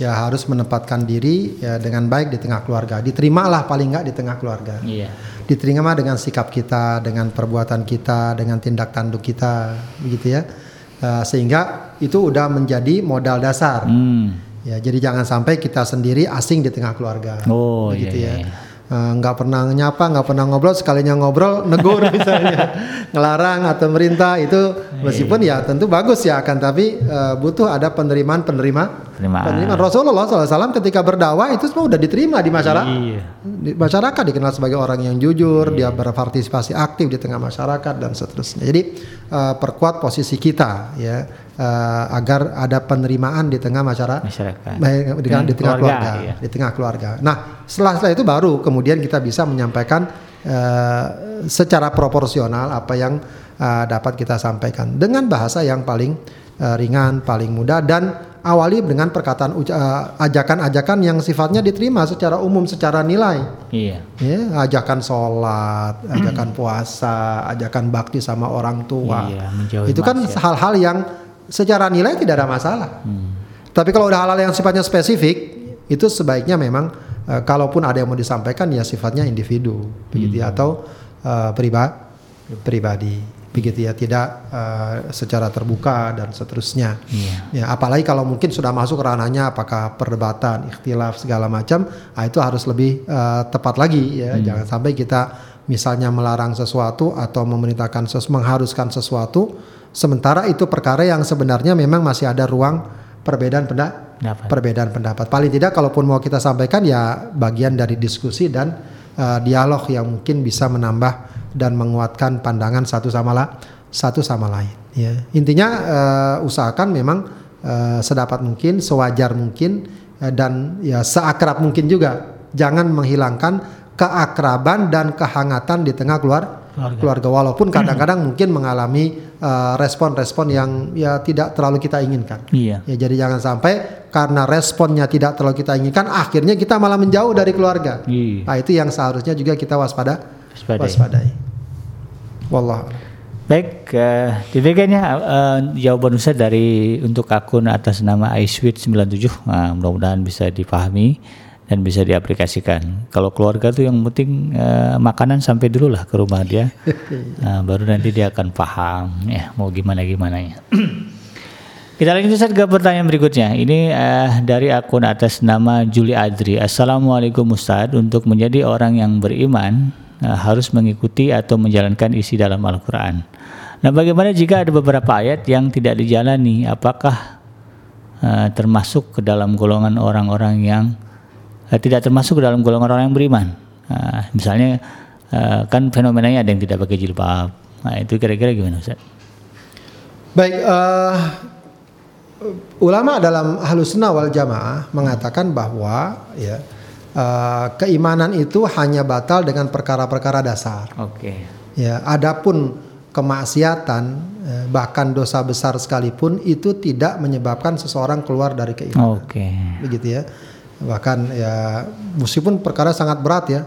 ya harus menempatkan diri ya dengan baik di tengah keluarga. Diterimalah paling nggak di tengah keluarga. Iya. Diterima dengan sikap kita, dengan perbuatan kita, dengan tindak tanduk kita, begitu ya. Eh, sehingga itu udah menjadi modal dasar. Hmm. Ya, jadi jangan sampai kita sendiri asing di tengah keluarga. Oh, begitu iya, ya. iya. Eh, nggak pernah nyapa, nggak pernah ngobrol, sekalinya ngobrol negur misalnya, ngelarang atau merintah itu meskipun ya tentu bagus ya akan tapi eh, butuh ada penerimaan penerima Penerimaan. penerimaan Rasulullah SAW ketika berdakwah itu semua udah diterima di masyarakat Iya. di masyarakat dikenal sebagai orang yang jujur, dia berpartisipasi aktif di tengah masyarakat dan seterusnya. Jadi eh, perkuat posisi kita ya eh, agar ada penerimaan di tengah masyarakat, Masyarakat. baik, di, Dan di tengah keluarga, keluarga, iya. di tengah keluarga. Nah setelah setelah itu baru kemudian kita bisa menyampaikan eh, secara proporsional apa yang eh, dapat kita sampaikan dengan bahasa yang paling ringan, paling mudah dan awali dengan perkataan eh, ajakan-ajakan yang sifatnya diterima secara umum, secara nilai. Iya. Ya, ajakan sholat, ajakan puasa, ajakan bakti sama orang tua. Iya, itu kan hal-hal yang secara nilai tidak ada masalah. Hmm. Tapi kalau udah hal-hal yang sifatnya spesifik, itu sebaiknya memang eh, kalaupun ada yang mau disampaikan ya sifatnya individu, begitu ya atau eh, priba- pribadi, begitu ya, tidak eh, secara terbuka dan seterusnya. Iya. Ya, apalagi kalau mungkin sudah masuk ranahnya apakah perdebatan, ikhtilaf segala macam, ah, itu harus lebih eh, tepat lagi ya. Jangan sampai kita misalnya melarang sesuatu atau memerintahkan sesuatu, mengharuskan sesuatu sementara itu perkara yang sebenarnya memang masih ada ruang perbedaan pendapat Dapat. perbedaan pendapat. Paling tidak kalaupun mau kita sampaikan ya bagian dari diskusi dan eh, dialog yang mungkin bisa menambah dan menguatkan pandangan satu sama la, satu sama lain. Ya. Intinya eh, usahakan memang eh, sedapat mungkin, sewajar mungkin eh, dan ya seakrab mungkin juga. Jangan menghilangkan keakraban dan kehangatan di tengah keluar Keluarga. keluarga walaupun kadang-kadang mungkin mengalami respon-respon yang ya tidak terlalu kita inginkan. Iya. Ya jadi jangan sampai karena responnya tidak terlalu kita inginkan, akhirnya kita malah menjauh dari keluarga. Iya. Nah itu yang seharusnya juga kita waspada, Waspadai. waspadai. Wallah. Baik, eh, demikiannya eh, jawaban Ustaz dari untuk akun atas nama iSweet97. Nah, mudah-mudahan bisa dipahami dan bisa diaplikasikan. Kalau keluarga tuh yang penting uh, makanan sampai dulu lah ke rumah dia, uh, baru nanti dia akan paham ya mau gimana gimana ya. Kita lanjut Ustaz ke pertanyaan berikutnya. Ini uh, dari akun atas nama Juli Adri. Assalamualaikum Ustaz. Untuk menjadi orang yang beriman uh, harus mengikuti atau menjalankan isi dalam Al-Quran. Nah, bagaimana jika ada beberapa ayat yang tidak dijalani? Apakah uh, termasuk ke dalam golongan orang-orang yang uh, tidak termasuk ke dalam golongan orang yang beriman. Uh, misalnya uh, kan fenomenanya ada yang tidak pakai jilbab. Nah, itu kira-kira gimana Ustaz? Baik, uh, ulama dalam sunnah wal jamaah mengatakan bahwa ya uh, keimanan itu hanya batal dengan perkara-perkara dasar. Oke. Okay. Ya, adapun kemaksiatan bahkan dosa besar sekalipun itu tidak menyebabkan seseorang keluar dari keimanan. Oke. Okay. Begitu ya bahkan ya meskipun perkara sangat berat ya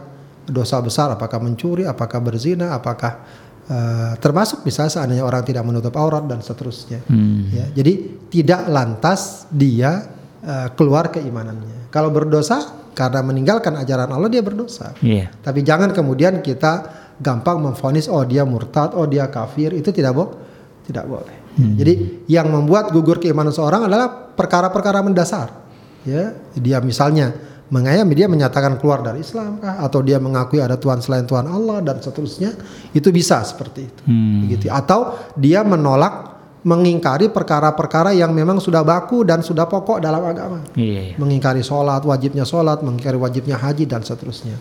dosa besar apakah mencuri apakah berzina apakah uh, termasuk misalnya seandainya orang tidak menutup aurat dan seterusnya hmm. ya jadi tidak lantas dia uh, keluar keimanannya kalau berdosa karena meninggalkan ajaran Allah dia berdosa. Yeah. tapi jangan kemudian kita gampang memfonis oh dia murtad oh dia kafir. Itu tidak boleh tidak boleh. Hmm. jadi yang membuat gugur keimanan seorang adalah perkara-perkara mendasar. Ya dia misalnya mengayam dia menyatakan keluar dari Islam kah? Atau dia mengakui ada Tuhan selain Tuhan Allah dan seterusnya? Itu bisa seperti itu. Hmm. begitu. Atau dia menolak mengingkari perkara-perkara yang memang sudah baku dan sudah pokok dalam agama yeah, yeah. mengingkari sholat wajibnya sholat mengingkari wajibnya haji dan seterusnya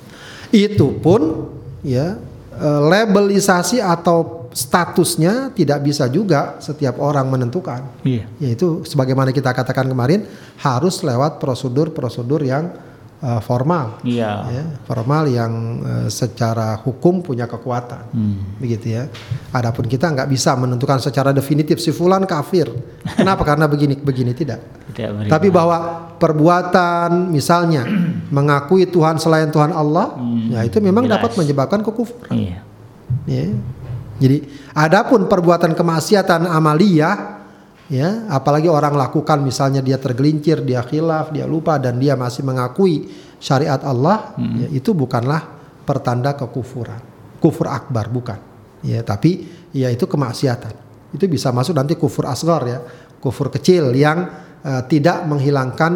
itu pun ya eh, labelisasi atau statusnya tidak bisa juga setiap orang menentukan. Iya. Yaitu sebagaimana kita katakan kemarin harus lewat prosedur-prosedur yang uh, formal. Iya. Ya, formal yang uh, secara hukum punya kekuatan. Hmm. Begitu ya. Adapun kita nggak bisa menentukan secara definitif si fulan kafir. Kenapa? Karena begini begini tidak. tidak Tapi bahwa perbuatan misalnya mengakui Tuhan selain Tuhan Allah, hmm. ya itu memang Jelas. dapat menyebabkan kekufuran. Iya. Ya. Jadi adapun perbuatan kemaksiatan amalia ya, apalagi orang lakukan misalnya dia tergelincir, dia khilaf, dia lupa dan dia masih mengakui syariat Allah, hmm. ya, itu bukanlah pertanda kekufuran. Kufur akbar bukan. Ya, tapi ya itu kemaksiatan. Itu bisa masuk nanti kufur asgar ya, kufur kecil yang uh, tidak menghilangkan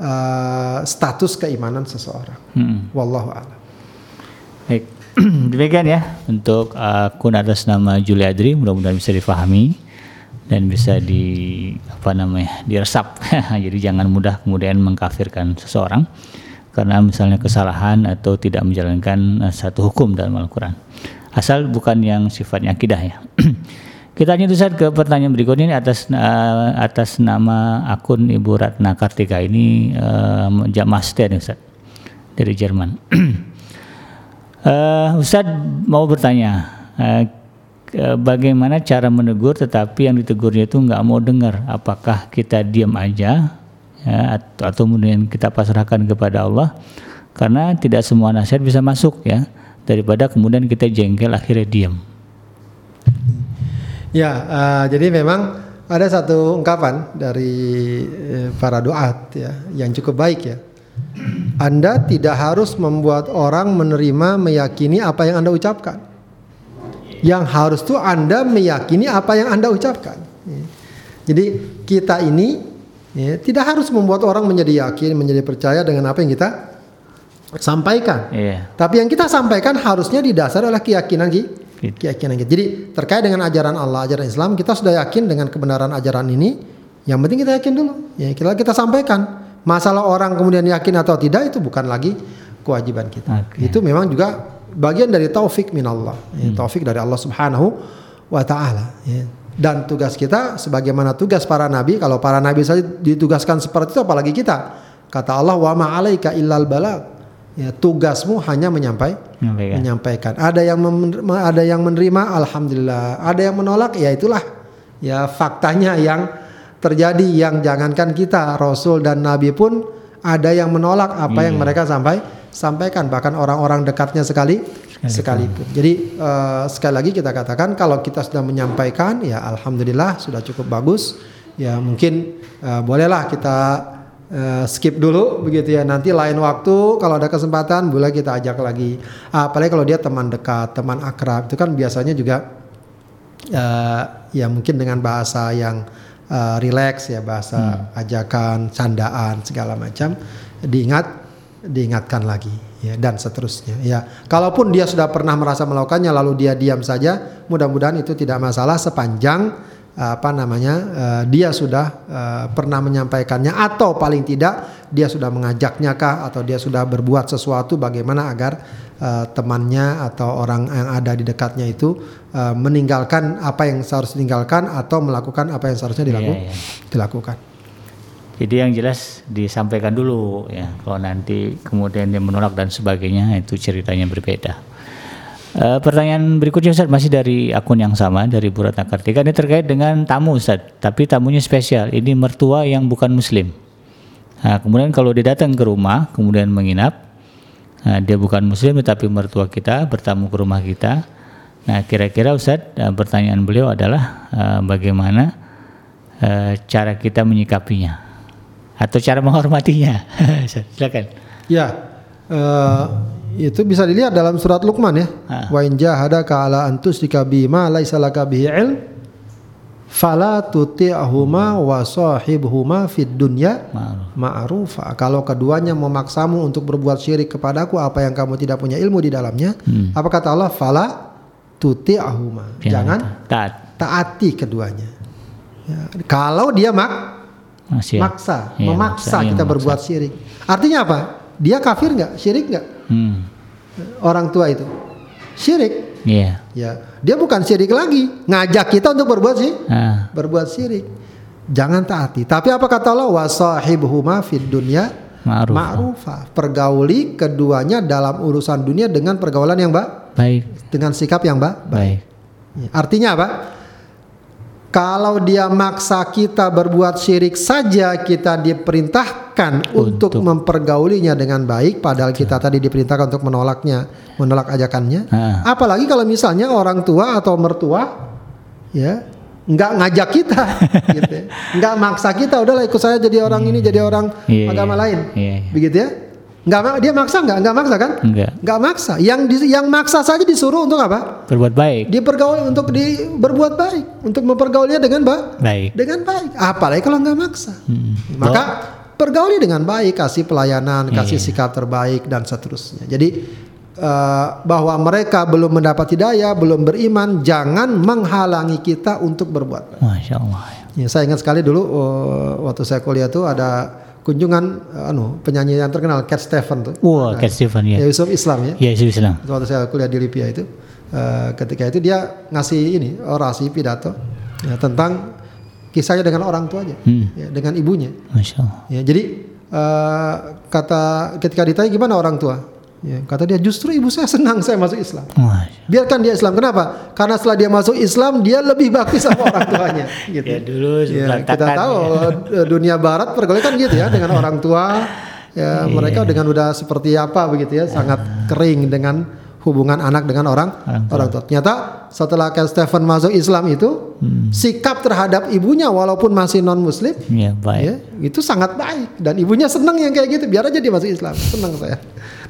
uh, status keimanan seseorang. Hmm. Wallahu a'lam. Baik. demikian ya untuk akun atas nama Juliadri mudah-mudahan bisa difahami dan bisa di apa namanya diresap. Jadi jangan mudah kemudian mengkafirkan seseorang karena misalnya kesalahan atau tidak menjalankan uh, satu hukum dalam Al-Quran. Asal bukan yang sifatnya akidah ya. Kita lanjut Ustaz ke pertanyaan berikutnya ini. Atas uh, atas nama akun Ibu Ratna Kartika ini uh, Master nih Ustaz dari Jerman. Uh, Ustadz mau bertanya, uh, bagaimana cara menegur tetapi yang ditegurnya itu nggak mau dengar? Apakah kita diam aja ya, atau, atau kemudian kita pasrahkan kepada Allah? Karena tidak semua nasihat bisa masuk ya, daripada kemudian kita jengkel akhirnya diam. Ya, uh, jadi memang ada satu ungkapan dari para doat ya yang cukup baik ya anda tidak harus membuat orang menerima meyakini apa yang Anda ucapkan. Yang harus tuh Anda meyakini apa yang Anda ucapkan. Jadi kita ini ya, tidak harus membuat orang menjadi yakin, menjadi percaya dengan apa yang kita sampaikan. Yeah. Tapi yang kita sampaikan harusnya didasari oleh keyakinan kita. Keyakinan kita. Jadi terkait dengan ajaran Allah, ajaran Islam, kita sudah yakin dengan kebenaran ajaran ini. Yang penting kita yakin dulu. Ya, kita kita sampaikan. Masalah orang kemudian yakin atau tidak itu bukan lagi kewajiban kita. Okay. Itu memang juga bagian dari taufik minallah, ya, hmm. taufik dari Allah Subhanahu wa taala, ya. Dan tugas kita sebagaimana tugas para nabi, kalau para nabi saja ditugaskan seperti itu apalagi kita. Kata Allah wa ma alaika illal balagh. Ya, tugasmu hanya menyampai, menyampaikan. menyampaikan. Ada yang ada yang menerima alhamdulillah, ada yang menolak ya itulah ya faktanya yang terjadi yang jangankan kita Rasul dan Nabi pun ada yang menolak apa yang iya. mereka sampai sampaikan bahkan orang-orang dekatnya sekali sekalipun. Jadi uh, sekali lagi kita katakan kalau kita sudah menyampaikan ya alhamdulillah sudah cukup bagus ya mungkin uh, bolehlah kita uh, skip dulu begitu ya. Nanti lain waktu kalau ada kesempatan boleh kita ajak lagi. Apalagi kalau dia teman dekat, teman akrab itu kan biasanya juga uh, ya mungkin dengan bahasa yang uh, rileks ya bahasa hmm. ajakan, candaan segala macam diingat diingatkan lagi ya dan seterusnya ya kalaupun dia sudah pernah merasa melakukannya lalu dia diam saja mudah-mudahan itu tidak masalah sepanjang apa namanya uh, dia sudah uh, pernah menyampaikannya atau paling tidak dia sudah mengajaknya kah atau dia sudah berbuat sesuatu bagaimana agar uh, temannya atau orang yang ada di dekatnya itu uh, meninggalkan apa yang seharusnya ditinggalkan atau melakukan apa yang seharusnya dilaku yeah, yeah. dilakukan. Jadi yang jelas disampaikan dulu ya kalau nanti kemudian dia menolak dan sebagainya itu ceritanya berbeda. Uh, pertanyaan berikutnya Ustaz masih dari akun yang sama dari Bu Ratna Kartika ini terkait dengan tamu Ustaz, tapi tamunya spesial. Ini mertua yang bukan muslim. Nah, kemudian kalau dia datang ke rumah, kemudian menginap, nah, dia bukan muslim tetapi mertua kita bertamu ke rumah kita. Nah, kira-kira Ustaz, uh, pertanyaan beliau adalah uh, bagaimana uh, cara kita menyikapinya atau cara menghormatinya. Silakan. Ya. Uh, itu bisa dilihat dalam surat Luqman ya. Wa in jahadaka ala an tusyrika bima laisa laka bihi ilm fala tuti'huma wa sahibhuma fid dunya ma'rufa. Kalau keduanya memaksamu untuk berbuat syirik kepadaku apa yang kamu tidak punya ilmu di dalamnya, hmm. apa kata Allah? Fala tuti'huma. Ya, Jangan taat. taati keduanya. Ya. Kalau dia mak Masih, maksa, ya, memaksa maksa, kita memaksa. berbuat syirik. Artinya apa? Dia kafir nggak? Syirik nggak? Hmm. Orang tua itu syirik. Iya. Yeah. Ya, dia bukan syirik lagi, ngajak kita untuk berbuat sih, ah. berbuat syirik. Jangan taati. Tapi apa kata Allah? Wasahibhuma fid dunya ma'rufa. Pergauli keduanya dalam urusan dunia dengan pergaulan yang ba baik. Dengan sikap yang ba baik. baik. Artinya apa? Kalau dia maksa kita berbuat syirik saja kita diperintahkan untuk, untuk mempergaulinya dengan baik padahal kita tadi diperintahkan untuk menolaknya, menolak ajakannya. Ha. Apalagi kalau misalnya orang tua atau mertua ya nggak ngajak kita gitu ya. nggak maksa kita udahlah ikut saya jadi orang ini jadi orang yeah, agama yeah, lain yeah, yeah. begitu ya Nggak dia maksa nggak? Nggak maksa kan? Enggak. Nggak maksa. Yang di, yang maksa saja disuruh untuk apa? Berbuat baik. Dipergaul untuk di berbuat baik, untuk mempergaulnya dengan ba baik. Dengan baik. Apalagi kalau nggak maksa. Hmm. Maka pergauli dengan baik, kasih pelayanan, kasih yeah. sikap terbaik dan seterusnya. Jadi uh, bahwa mereka belum mendapat hidayah, belum beriman, jangan menghalangi kita untuk berbuat baik. Masya Allah. Ya, saya ingat sekali dulu uh, waktu saya kuliah itu ada kunjungan uh, anu penyanyi yang terkenal Cat Stevens tuh. Wah, wow, Cat Stevens ya. Yusuf Islam ya. Iya, Yusuf Islam. Waktu saya kuliah di Libya itu uh, ketika itu dia ngasih ini orasi pidato ya, tentang kisahnya dengan orang tuanya, hmm. ya, dengan ibunya. Masya Allah. Ya, jadi uh, kata ketika ditanya gimana orang tua, Ya, kata dia justru ibu saya senang saya masuk Islam. Biarkan dia Islam. Kenapa? Karena setelah dia masuk Islam dia lebih bakti sama orang tuanya. Gitu. ya dulu ya, kita tahu ya. dunia Barat pergaulan kan gitu ya dengan orang tua. Ya, yeah. mereka dengan udah seperti apa begitu ya, sangat kering dengan hubungan anak dengan orang orang tua. Orang tua. Ternyata setelah Ken Stephen masuk Islam itu hmm. sikap terhadap ibunya walaupun masih non Muslim, ya, baik. Ya, itu sangat baik dan ibunya senang yang kayak gitu. Biar aja dia masuk Islam, senang saya.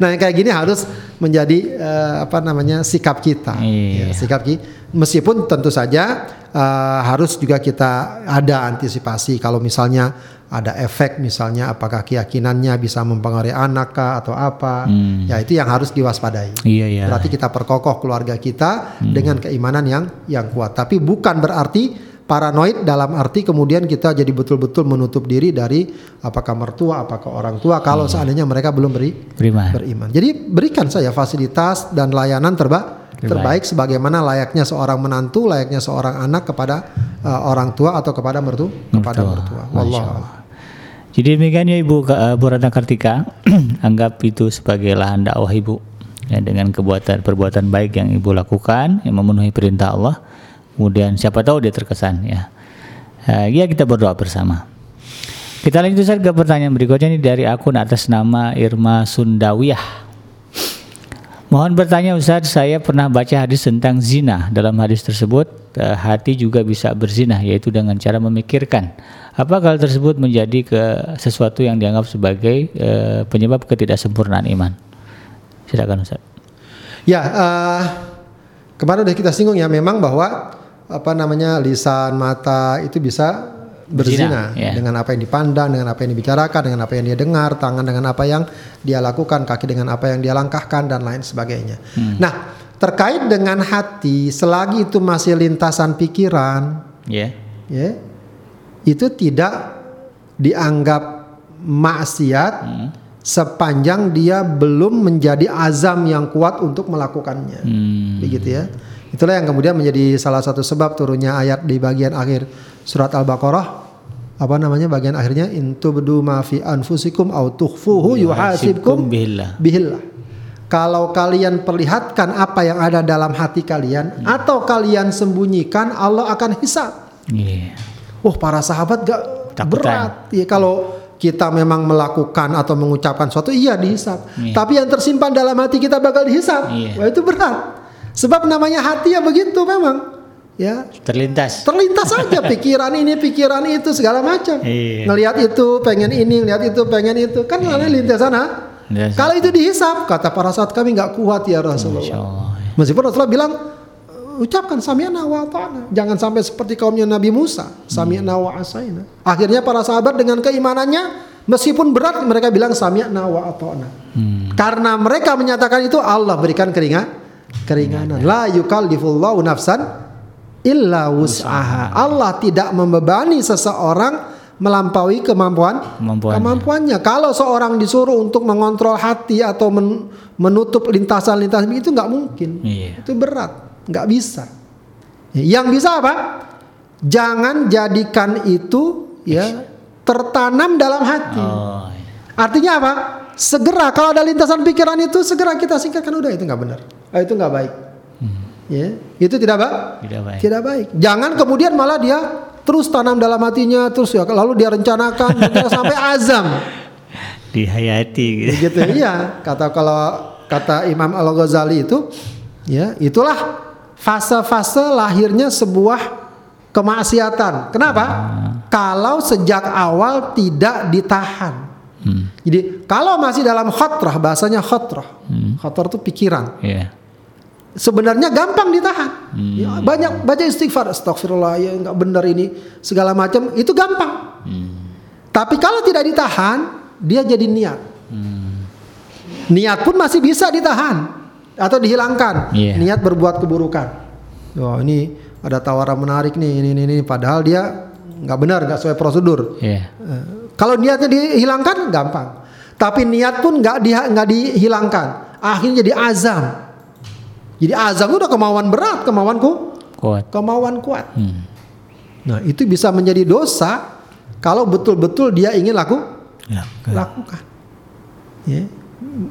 Nah yang kayak gini harus menjadi uh, apa namanya sikap kita, iya. ya, sikap kita. Meskipun tentu saja uh, harus juga kita ada antisipasi kalau misalnya ada efek misalnya apakah keyakinannya bisa mempengaruhi anak kah atau apa hmm. ya itu yang harus diwaspadai iya, iya. berarti kita perkokoh keluarga kita hmm. dengan keimanan yang yang kuat tapi bukan berarti paranoid dalam arti kemudian kita jadi betul-betul menutup diri dari apakah mertua apakah orang tua kalau hmm. seandainya mereka belum beri beriman. beriman jadi berikan saya fasilitas dan layanan terbaik terbaik sebagaimana layaknya seorang menantu, layaknya seorang anak kepada uh, orang tua atau kepada mertu kepada mertua. Wallah. Jadi demikian ya Ibu uh, Bu Ratna Kartika, anggap itu sebagai lahan dakwah Ibu ya, dengan kebuatan perbuatan baik yang Ibu lakukan yang memenuhi perintah Allah. Kemudian siapa tahu dia terkesan ya. Uh, ya kita berdoa bersama. Kita lanjut saja ke pertanyaan berikutnya ini dari akun atas nama Irma Sundawiyah. Mohon bertanya Ustaz, saya pernah baca hadis tentang zina. Dalam hadis tersebut, uh, hati juga bisa berzina, yaitu dengan cara memikirkan Apakah hal tersebut menjadi ke sesuatu yang dianggap sebagai uh, penyebab ketidaksempurnaan iman? Silakan Ustaz. Ya, uh, kemarin udah kita singgung ya memang bahwa apa namanya lisan mata itu bisa berzina ya. dengan apa yang dipandang, dengan apa yang dibicarakan, dengan apa yang dia dengar, tangan dengan apa yang dia lakukan, kaki dengan apa yang dia langkahkan dan lain sebagainya. Hmm. Nah, terkait dengan hati, selagi itu masih lintasan pikiran, yeah. ya, itu tidak dianggap maksiat hmm. sepanjang dia belum menjadi azam yang kuat untuk melakukannya, hmm. begitu ya. Itulah yang kemudian menjadi salah satu sebab turunnya ayat di bagian akhir surat Al-Baqarah apa namanya bagian akhirnya intu bedu ma fi anfusikum au tukhfuhu yuhasibkum billah. billah. Kalau kalian perlihatkan apa yang ada dalam hati kalian hmm. atau kalian sembunyikan Allah akan hisab. Yeah. Wah, para sahabat gak Takutan. berat. Ya kalau kita memang melakukan atau mengucapkan sesuatu iya dihisap. Yeah. Tapi yang tersimpan dalam hati kita bakal dihisap. Yeah. Wah, itu berat. Sebab namanya hati ya begitu memang ya terlintas terlintas saja pikiran ini pikiran itu segala macam iya. ngelihat itu pengen ini ngelihat itu pengen itu kan iya. lintas sana kalau itu dihisap kata para saat kami nggak kuat ya Rasulullah meskipun Rasulullah bilang ucapkan sami'na wa ta'na jangan sampai seperti kaumnya Nabi Musa sami'na wa asaina akhirnya para sahabat dengan keimanannya meskipun berat mereka bilang sami'na wa ta'na hmm. karena mereka menyatakan itu Allah berikan keringat keringanan la yukallifullahu nafsan illa wus'aha. Allah tidak membebani seseorang melampaui kemampuan kemampuannya. kemampuannya. Kalau seorang disuruh untuk mengontrol hati atau men, menutup lintasan-lintasan itu nggak mungkin. Iya. Itu berat, nggak bisa. Yang bisa apa? Jangan jadikan itu ya tertanam dalam hati. Oh, iya. Artinya apa? Segera kalau ada lintasan pikiran itu segera kita singkatkan udah itu nggak benar. Ah, itu nggak baik ya itu tidak baik tidak baik tidak baik jangan kemudian malah dia terus tanam dalam hatinya terus ya lalu dia rencanakan sampai azam dihayati gitu. gitu iya kata kalau kata Imam Al Ghazali itu ya itulah fase-fase lahirnya sebuah kemaksiatan. Kenapa? Hmm. Kalau sejak awal tidak ditahan. Hmm. Jadi kalau masih dalam khotrah, bahasanya khotrah. Hmm. Khotrah itu pikiran. Yeah sebenarnya gampang ditahan. Hmm. Ya, banyak baca istighfar, astagfirullah ya nggak benar ini segala macam itu gampang. Hmm. Tapi kalau tidak ditahan, dia jadi niat. Hmm. Niat pun masih bisa ditahan atau dihilangkan. Yeah. Niat berbuat keburukan. Oh ini ada tawaran menarik nih ini ini, ini. padahal dia nggak benar nggak sesuai prosedur. Yeah. Uh, kalau niatnya dihilangkan gampang. Tapi niat pun nggak di, nggak dihilangkan. Akhirnya jadi azam jadi azam itu udah kemauan berat, kemauanku kuat. Kemauan kuat. Hmm. Nah, itu bisa menjadi dosa kalau betul-betul dia ingin laku ya, lakukan. Ya.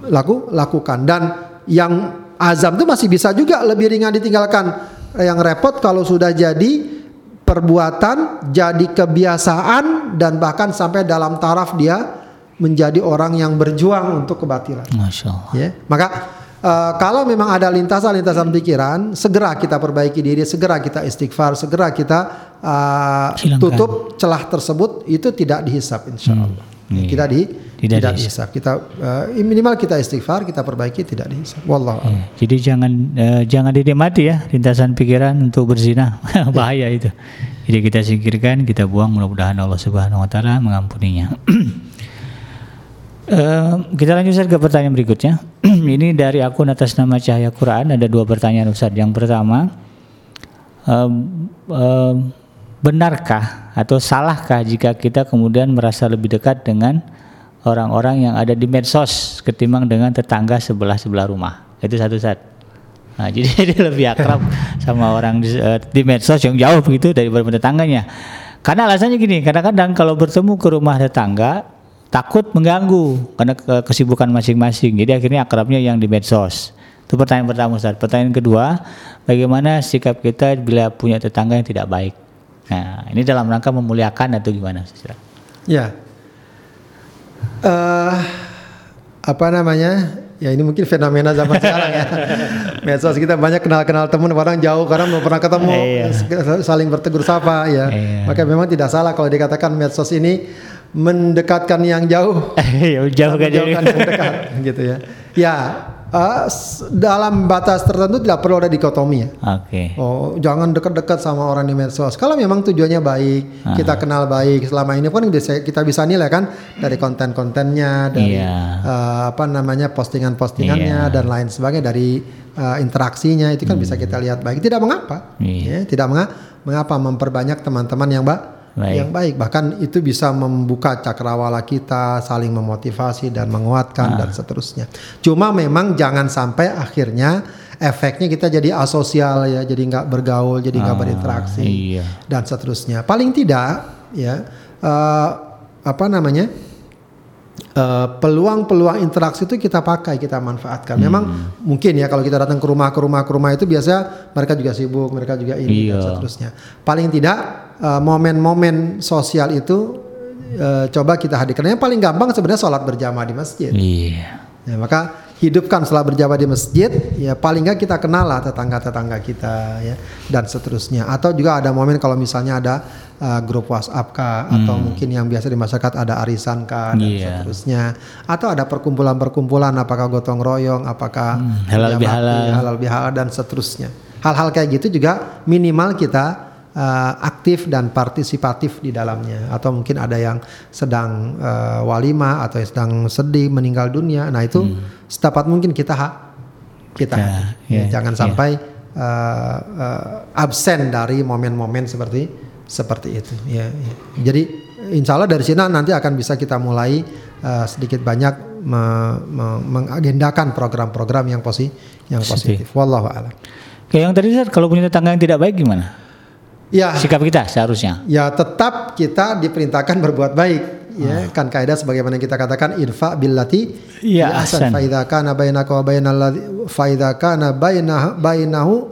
Laku lakukan dan yang azam itu masih bisa juga lebih ringan ditinggalkan. Yang repot kalau sudah jadi perbuatan, jadi kebiasaan dan bahkan sampai dalam taraf dia menjadi orang yang berjuang untuk kebatilan. Masya Allah. Ya, maka Uh, kalau memang ada lintasan-lintasan pikiran, segera kita perbaiki diri, segera kita istighfar, segera kita uh, tutup celah tersebut, itu tidak dihisap, insya. Allah. Hmm. Kita di tidak, tidak dihisap. Kita uh, minimal kita istighfar, kita perbaiki, tidak dihisap. Wallah. Ya, jadi jangan uh, jangan dinikmati ya lintasan pikiran untuk berzina, bahaya itu. Jadi kita singkirkan, kita buang. Mudah-mudahan Allah Subhanahu Wa Taala mengampuninya. Uh, kita lanjut ke pertanyaan berikutnya. Ini dari akun atas nama Cahaya Quran ada dua pertanyaan Ustaz. Yang pertama, uh, uh, benarkah atau salahkah jika kita kemudian merasa lebih dekat dengan orang-orang yang ada di medsos ketimbang dengan tetangga sebelah sebelah rumah? Itu satu saat. Nah, jadi dia lebih akrab sama orang di, uh, di medsos yang jauh begitu daripada tetangganya. Karena alasannya gini, kadang-kadang kalau bertemu ke rumah tetangga takut mengganggu karena kesibukan masing-masing. Jadi akhirnya akrabnya yang di medsos. Itu pertanyaan pertama Ustaz. Pertanyaan kedua, bagaimana sikap kita bila punya tetangga yang tidak baik? Nah, ini dalam rangka memuliakan atau gimana Ya. Uh, apa namanya? Ya ini mungkin fenomena zaman sekarang ya. Medsos kita banyak kenal-kenal teman orang jauh karena belum pernah ketemu Iya. saling bertegur sapa ya. Iya. Maka memang tidak salah kalau dikatakan medsos ini mendekatkan yang jauh Ya, jauh kan jadi. menjauhkan yang dekat gitu ya. Ya eh, dalam batas tertentu tidak perlu ada dikotomi ya. Oke. Oh, jangan dekat-dekat sama orang di medsos. Kalau memang tujuannya baik, Ah. kita kenal baik selama ini kan bisa kita bisa nilai kan dari konten-kontennya, dari Iya. eh, apa namanya postingan-postingannya Iya. dan lain sebagainya dari eh, interaksinya itu kan bisa kita lihat baik. Tidak mengapa, Hmm. Iya. ya, tidak menga- mengapa memperbanyak teman-teman yang ba- Baik. yang baik. Bahkan itu bisa membuka cakrawala kita, saling memotivasi dan menguatkan dan seterusnya. Cuma memang jangan sampai akhirnya efeknya kita jadi asosial ya, jadi nggak bergaul, jadi nggak berinteraksi Iya. dan seterusnya. Paling tidak ya eh, apa namanya eh, peluang-peluang interaksi itu kita pakai, kita manfaatkan. Memang mungkin ya kalau kita datang ke rumah ke rumah ke rumah itu biasa mereka juga sibuk, mereka juga ini dan Iya. seterusnya. Paling tidak eh, momen-momen sosial itu eh, coba kita hadirkan. Yang paling gampang sebenarnya sholat berjamaah di masjid. Iya. Ya, maka hidupkan sholat berjamaah di masjid, ya paling nggak kita kenal lah tetangga-tetangga kita ya dan seterusnya. Atau juga ada momen kalau misalnya ada uh, grup WhatsApp kah atau mungkin yang biasa di masyarakat ada arisan kah dan Hmm. Iya. seterusnya. Atau ada perkumpulan-perkumpulan apakah gotong royong, apakah Hmm, halal bihalal. iya, halal bihalal dan seterusnya. Hal-hal kayak gitu juga minimal kita uh, aktif dan partisipatif di dalamnya atau mungkin ada yang sedang uh, walimah atau yang sedang sedih meninggal dunia nah itu sedapat mungkin kita ha- kita Ya, ya, Ya, jangan ya. sampai uh, uh, absen dari momen-momen seperti seperti itu ya, ya. jadi insya Allah dari sini nanti akan bisa kita mulai uh, sedikit banyak me- me- mengagendakan program-program yang posi yang Positif. positif wallahu a'lam Kayak yang tadi kalau punya tetangga yang tidak baik gimana? Ya, Sikap kita seharusnya. ya tetap kita diperintahkan berbuat baik. Ya, kan kaidah sebagaimana kita katakan irfa billati ya ahsan. fa idza kana bainaka wa bainal ladzi fa idza kana bainah bainahu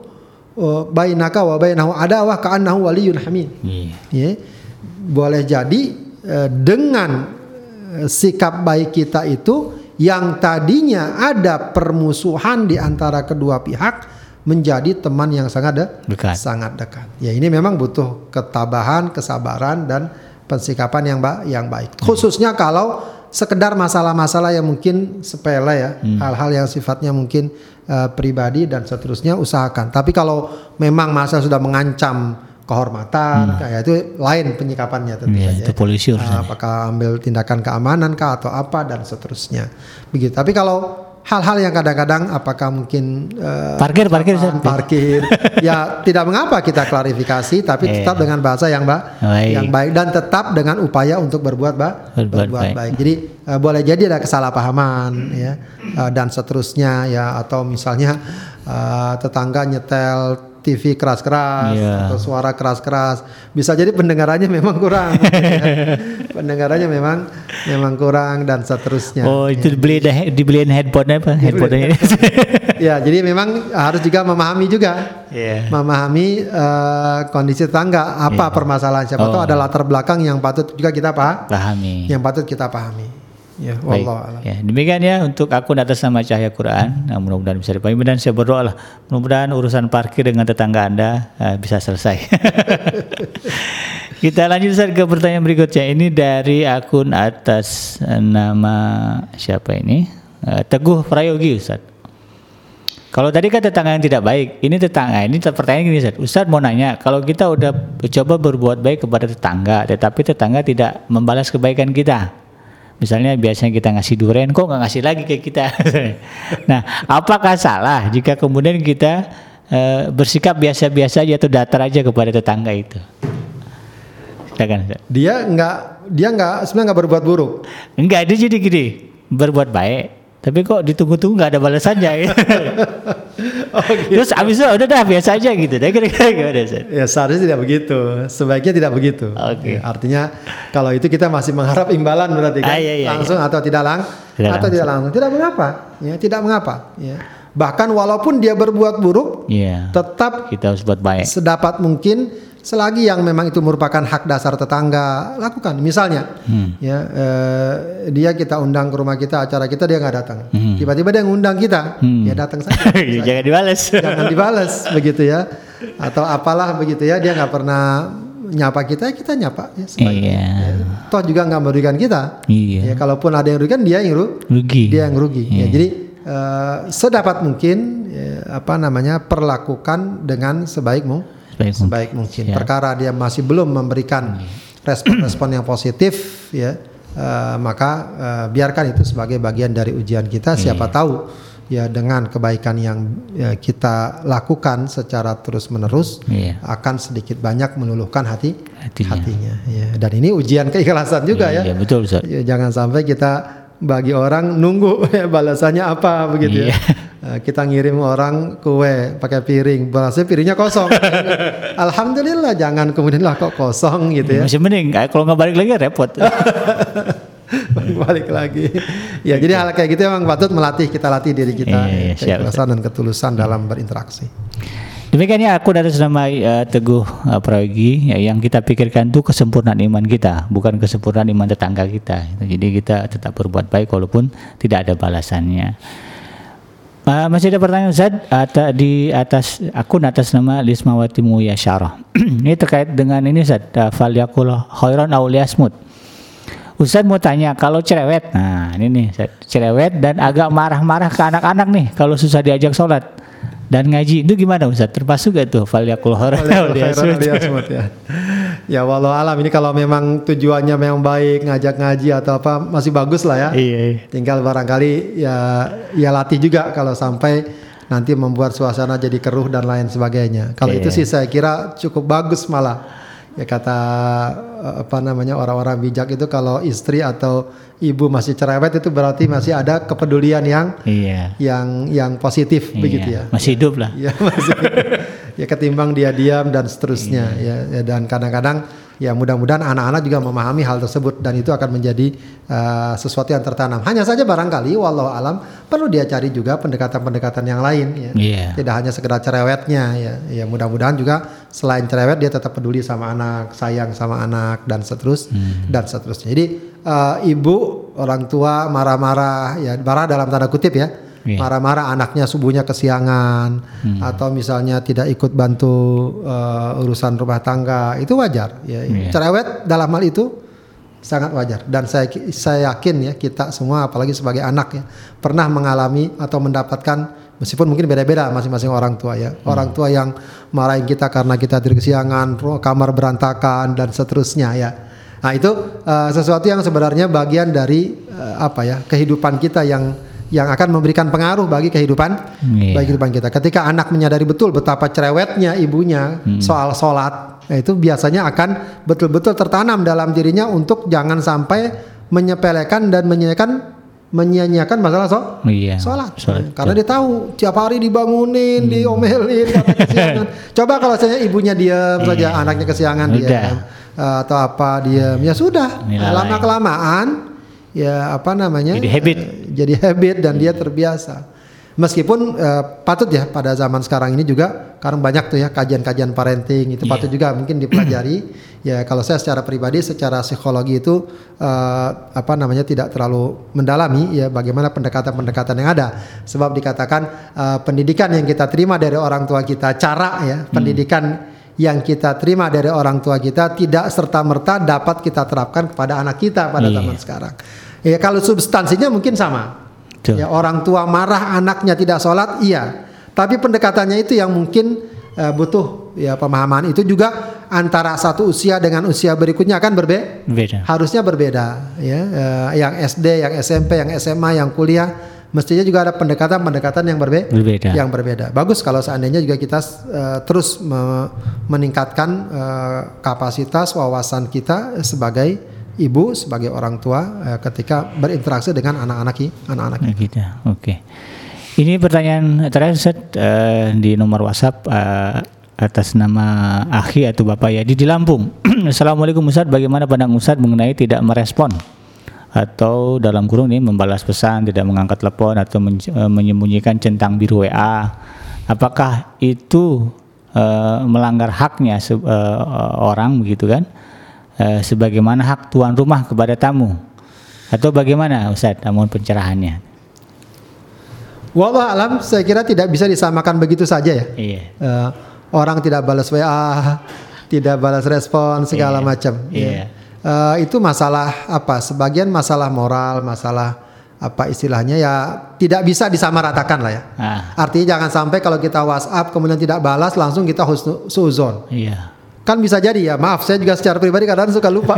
uh, bainaka wa bainahu adawah ka'annahu waliyyun hamid. Iya. Ya. Boleh jadi eh, dengan eh, sikap baik kita itu yang tadinya ada permusuhan di antara kedua pihak menjadi teman yang sangat de- Dekat. sangat dekat. Ya ini memang butuh ketabahan, kesabaran dan pensikapan yang ba yang baik. Khususnya kalau sekedar masalah-masalah yang mungkin sepele ya, hal-hal yang sifatnya mungkin eh, pribadi dan seterusnya usahakan. Tapi kalau memang masa sudah mengancam kehormatan, kayak itu lain penyikapannya tentu Iya, saja. itu polisi Ah, urusannya. apakah ambil tindakan keamanan kah atau apa dan seterusnya. Begitu. Tapi kalau hal-hal yang kadang-kadang apakah mungkin eh, Parkir, parkir, parkir ya tidak mengapa kita klarifikasi tapi Iya. tetap dengan bahasa yang ba Baik. yang baik dan tetap dengan upaya untuk berbuat ba Berbuat baik. Jadi eh, boleh jadi ada kesalahpahaman ya eh, dan seterusnya ya atau misalnya eh, tetangga nyetel TV keras-keras Iya. atau suara keras-keras bisa jadi pendengarannya memang kurang ya. pendengarannya memang memang kurang dan seterusnya Oh, itu dibeli dibeliin headphone apa? Headphone ya jadi memang harus juga memahami juga Iya. memahami eh, kondisi tetangga apa permasalahan siapa tahu Oh. ada latar belakang yang patut juga kita paham Pahami. yang patut kita pahami ya Baik. a'lam. Ya, demikian ya untuk akun atas nama Cahaya Quran. Nah, mudah-mudahan bisa dipahami dan saya berdoa lah. Mudah-mudahan urusan parkir dengan tetangga Anda eh, bisa selesai. Kita lanjut Ustaz, ke pertanyaan berikutnya. Ini dari akun atas nama siapa ini? Eh, Teguh Prayogi Ustaz. Kalau tadi kan tetangga yang tidak baik, ini tetangga ini pertanyaan gini Ustaz. Ustaz mau nanya, kalau kita udah coba berbuat baik kepada tetangga, tetapi tetangga tidak membalas kebaikan kita. Misalnya biasanya kita ngasih durian, kok nggak ngasih lagi ke kita. nah, apakah salah jika kemudian kita eh, bersikap biasa-biasa aja atau datar aja kepada tetangga itu? Silakan. Dia nggak dia nggak sebenarnya nggak berbuat buruk Enggak, dia jadi gini, berbuat baik, tapi kok ditunggu-tunggu nggak ada balasannya. gitu. Terus abis itu udah dah biasa aja gitu. Dah kira-kira gimana ya seharusnya tidak begitu sebaiknya tidak begitu Oke. Ya, artinya kalau itu kita masih mengharap imbalan berarti kan Ah, iya, iya, langsung atau tidak lang Tidak atau tidak langsung tidak mengapa ya tidak mengapa ya bahkan walaupun dia berbuat buruk Iya. tetap Kita harus buat baik. sedapat mungkin selagi yang memang itu merupakan hak dasar tetangga lakukan. Misalnya, Hmm. ya eh, dia kita undang ke rumah kita acara kita dia nggak datang. Hmm. Tiba-tiba dia ngundang kita, ya datang saja. Jangan dibales. Jangan dibales begitu ya. Atau apalah begitu ya dia nggak pernah nyapa kita, ya kita nyapa ya sebaiknya. Iya. Ya. Toh juga nggak merugikan kita. Iya. Ya kalaupun ada yang rugikan dia yang ru- Rugi. dia yang rugi. Ya, jadi eh, sedapat mungkin ya, apa namanya perlakukan dengan sebaik mungkin. Sebaik mungkin. Sebaik mungkin. Siap. Perkara dia masih belum memberikan respon-respon yang positif, ya eh, maka eh, biarkan itu sebagai bagian dari ujian kita. Siapa tahu ya dengan kebaikan yang ya, kita lakukan secara terus-menerus Iya. akan sedikit banyak meluluhkan hati Hatinya. hatinya. Ya. Dan ini ujian keikhlasan juga ya. Iya, betul Ustaz. Ya, jangan sampai kita bagi orang nunggu ya, balasannya apa begitu Iya. ya. Eh, kita ngirim orang kue pakai piring, balasnya piringnya kosong. Alhamdulillah jangan kemudian lah kok kosong gitu ya. Masih mending kalau nggak balik lagi repot. Balik lagi. Ya jadi hal kayak gitu emang patut melatih kita latih diri kita Iya, iya, ya, siap, keikhlasan dan ketulusan dalam berinteraksi. Demikian ya aku dari nama eh, Teguh uh, Prayogi ya, yang kita pikirkan itu kesempurnaan iman kita, bukan kesempurnaan iman tetangga kita. Jadi kita tetap berbuat baik walaupun tidak ada balasannya. Uh, masih ada pertanyaan Ata- di atas akun atas nama Lismawati Muyasyarah. ini terkait dengan ini Ustaz, uh, falyakul khairan aw liyasmut. Ustaz mau tanya kalau cerewet, nah ini nih cerewet dan agak marah-marah ke anak-anak nih kalau susah diajak sholat dan ngaji itu gimana Ustaz? Termasuk gak tuh falyakul? Khairan ya. Ya walau alam ini kalau memang tujuannya memang baik ngajak ngaji atau apa masih bagus lah ya. Iya, iya. Tinggal barangkali ya ya latih juga kalau sampai nanti membuat suasana jadi keruh dan lain sebagainya. Kalau Iya. itu sih saya kira cukup bagus malah. Ya kata eh, apa namanya orang-orang bijak itu kalau istri atau ibu masih cerewet itu berarti masih ada kepedulian yang Iya. yang yang positif begitu ya. Iya. Masih hidup lah. Ya masih ya ketimbang dia diam dan seterusnya ya, ya dan kadang-kadang ya mudah-mudahan anak-anak juga memahami hal tersebut dan itu akan menjadi uh, sesuatu yang tertanam. Hanya saja barangkali wallahu alam perlu dia cari juga pendekatan-pendekatan yang lain ya. Iya. Tidak hanya sekedar cerewetnya ya. Ya mudah-mudahan juga selain cerewet dia tetap peduli sama anak, sayang sama anak dan seterus dan seterusnya. Jadi uh, ibu orang tua marah-marah ya marah dalam tanda kutip ya. Marah-marah anaknya subuhnya kesiangan atau misalnya tidak ikut bantu uh, urusan rumah tangga itu wajar. Ya Iya. cerewet dalam hal itu sangat wajar. Dan saya saya yakin ya kita semua apalagi sebagai anak ya pernah mengalami atau mendapatkan meskipun mungkin beda-beda masing-masing orang tua ya. Orang tua yang marahin kita karena kita tidur kesiangan kamar berantakan dan seterusnya ya. Nah itu uh, sesuatu yang sebenarnya bagian dari uh, apa ya kehidupan kita yang yang akan memberikan pengaruh bagi kehidupan Iya. bagi kehidupan kita. Ketika anak menyadari betul betapa cerewetnya ibunya soal sholat, nah itu biasanya akan betul-betul tertanam dalam dirinya untuk jangan sampai menyepelekan dan menyanyikan menyia-nyiakan masalah so Iya. sholat. Sholat, Karena dia tahu tiap hari dibangunin, diomelin, karena kesiangan. Coba kalau saya ibunya diam saja, anaknya kesiangan Eh, atau apa diam, ya sudah. Lama kelamaan ya apa namanya Jadi habit. eh, jadi habit dan dia terbiasa meskipun eh, patut ya pada zaman sekarang ini juga karena banyak tuh ya kajian-kajian parenting itu Iya. patut juga mungkin dipelajari ya kalau saya secara pribadi secara psikologi itu eh, apa namanya tidak terlalu mendalami ya bagaimana pendekatan-pendekatan yang ada sebab dikatakan eh, pendidikan yang kita terima dari orang tua kita cara ya pendidikan yang kita terima dari orang tua kita tidak serta merta dapat kita terapkan kepada anak kita pada Iya. zaman sekarang. Ya kalau substansinya mungkin sama. Betul. Ya orang tua marah anaknya tidak sholat, iya. Tapi pendekatannya itu yang mungkin eh, butuh ya pemahaman itu juga antara satu usia dengan usia berikutnya akan berbeda. Beda. Harusnya berbeda ya. Eh, yang SD, yang SMP, yang SMA, yang kuliah mestinya juga ada pendekatan-pendekatan yang berbe Berbeda. yang berbeda. Bagus kalau seandainya juga kita eh, terus me- meningkatkan eh, kapasitas wawasan kita sebagai ibu, sebagai orang tua eh, ketika berinteraksi dengan anak-anak anak-anak. Nah, gitu. Oke. Ini pertanyaan terakhir Ustaz, eh, di nomor WhatsApp eh, atas nama Akhi atau Bapak Yadi di Lampung. Assalamualaikum Ustaz, bagaimana pandang Ustaz mengenai tidak merespon atau dalam kurung ini membalas pesan, tidak mengangkat telepon atau men- eh, menyembunyikan centang biru WA. Apakah itu uh, melanggar haknya se- uh, orang begitu kan uh, sebagaimana hak tuan rumah kepada tamu atau bagaimana Ustaz namun pencerahannya Wallah alam saya kira tidak bisa disamakan begitu saja ya. iya Eh, orang tidak balas WA, tidak balas respon segala Iya, macam. iya. ya. Eh, itu masalah apa? Sebagian masalah moral, masalah apa istilahnya ya tidak bisa disamaratakan lah ya. ah, Artinya jangan sampai kalau kita WhatsApp kemudian tidak balas langsung kita suzon. iya Kan bisa jadi ya, maaf saya juga secara pribadi kadang suka lupa.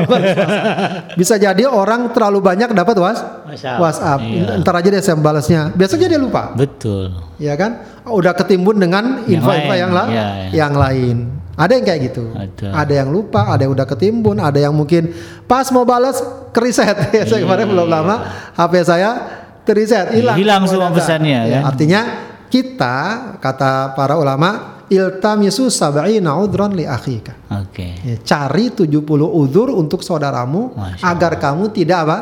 bisa jadi orang terlalu banyak dapat was WhatsApp. WhatsApp. Iya. Ntar aja deh saya balasnya. Biasanya dia lupa betul ya kan udah ketimbun dengan Yang info-info lain, yang, la- ya, ya. yang lain ada yang kayak gitu. Ada. yang lupa ada yang udah ketimbun ada yang mungkin pas mau balas keriset. Ya saya kemarin belum lama HP saya teriset hilang Hilang semua pesannya, Ya, kan? artinya kita kata para ulama iltamisu sab'ina udron li akhika. Oke. Ya, cari 70 udur untuk saudaramu Masya agar kamu tidak apa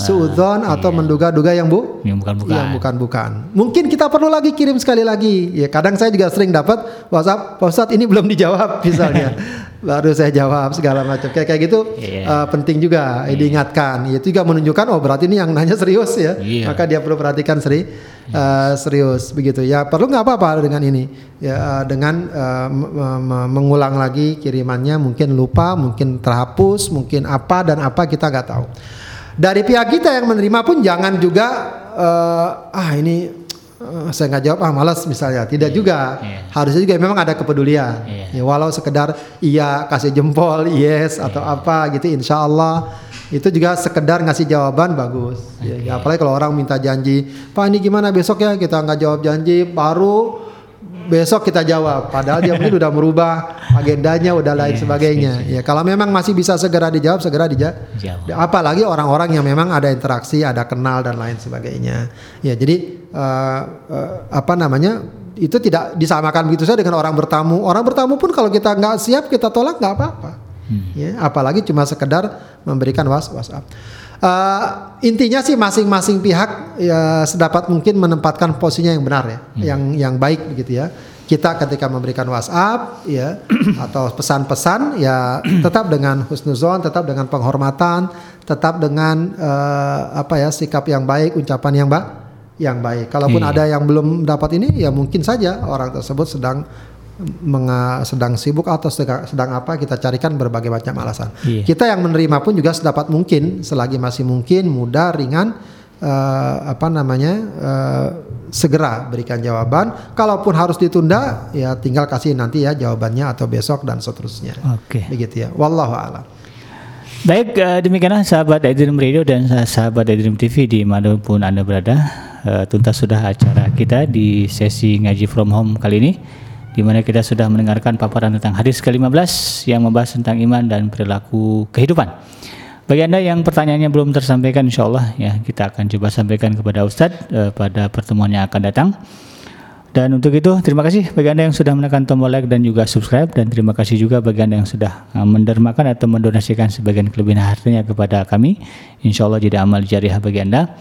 suudzon atau menduga-duga yang bu yang bukan bukan yang bukan-bukan. Mungkin kita perlu lagi kirim sekali lagi. Ya kadang saya juga sering dapat WhatsApp, Pak Ustadz ini belum dijawab misalnya. Baru saya jawab segala macam. Kayak kayak gitu Iya. eh, penting juga eh, diingatkan. Itu juga menunjukkan oh berarti ini yang nanya serius ya. Iya. Maka dia perlu perhatikan seri eh, serius begitu. Ya perlu nggak apa-apa dengan ini. Ya eh, dengan me- mengulang lagi kirimannya mungkin lupa, mungkin terhapus, mungkin apa dan apa kita nggak tahu. Dari pihak kita yang menerima pun jangan juga eh, ah ini eh, saya nggak jawab ah malas misalnya. Tidak juga. Iya. Harusnya juga memang ada kepedulian. Iya. Ya walau sekedar iya kasih jempol yes atau apa gitu insya Allah itu juga sekedar ngasih jawaban bagus. Ya, ya, apalagi kalau orang minta janji, Pak ini gimana besok ya kita nggak jawab janji baru besok kita jawab. Padahal dia mungkin udah merubah agendanya udah lain Iya, sebagainya. Ya kalau memang masih bisa segera dijawab segera dijawab. Jawab. Apalagi orang-orang yang memang ada interaksi, ada kenal dan lain sebagainya. Ya, jadi eh, eh, apa namanya? Itu tidak disamakan begitu saja dengan orang bertamu. Orang bertamu pun kalau kita nggak siap kita tolak nggak apa-apa. Ya, apalagi cuma sekedar memberikan was WhatsApp. Eh, intinya sih masing-masing pihak ya sedapat mungkin menempatkan posisinya yang benar ya, yang yang baik begitu ya. Kita ketika memberikan WhatsApp ya atau pesan-pesan ya tetap dengan husnuzon, tetap dengan penghormatan, tetap dengan eh, apa ya sikap yang baik, ucapan yang baik, yang baik. Kalaupun Iya. ada yang belum dapat ini ya mungkin saja orang tersebut sedang menga- sedang sibuk atau sedang, sedang apa kita carikan berbagai macam alasan. Iya. Kita yang menerima pun juga sedapat mungkin selagi masih mungkin mudah ringan eh, apa namanya eh, segera berikan jawaban. Kalaupun harus ditunda ya tinggal kasih nanti ya jawabannya atau besok dan seterusnya. oke Begitu ya. Wallahu a'lam. Baik, eh, demikianlah sahabat Edream Radio dan sahabat Edream TV di mana pun Anda berada. Eh, tuntas sudah acara kita di sesi ngaji from home kali ini di mana kita sudah mendengarkan paparan tentang hadis ke-15 yang membahas tentang iman dan perilaku kehidupan. Bagi Anda yang pertanyaannya belum tersampaikan insya Allah ya kita akan coba sampaikan kepada Ustadz eh, pada pertemuan yang akan datang. Dan untuk itu terima kasih bagi Anda yang sudah menekan tombol like dan juga subscribe dan terima kasih juga bagi Anda yang sudah uh, mendermakan atau mendonasikan sebagian kelebihan hartanya kepada kami. Insya Allah jadi amal jariah bagi Anda.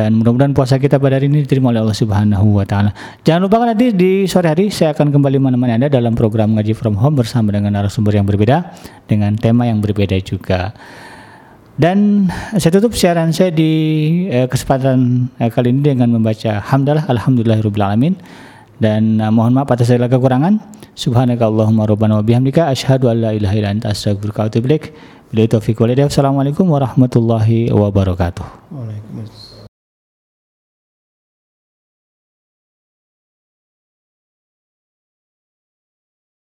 Dan mudah-mudahan puasa kita pada hari ini diterima oleh Allah Subhanahu wa taala. Jangan lupa nanti di sore hari saya akan kembali menemani Anda dalam program ngaji from home bersama dengan narasumber yang berbeda dengan tema yang berbeda juga. Dan saya tutup siaran saya di eh, kesempatan eh, kali ini dengan membaca hamdalah alhamdulillahirabbil alamin dan eh, mohon maaf atas segala kekurangan. Subhanaka Allahumma rabbana wa bihamdika asyhadu an la ilaha illa anta astaghfiruka wa atubu ilaik. Billahi taufiq warahmatullahi wabarakatuh. Waalaikumsalam.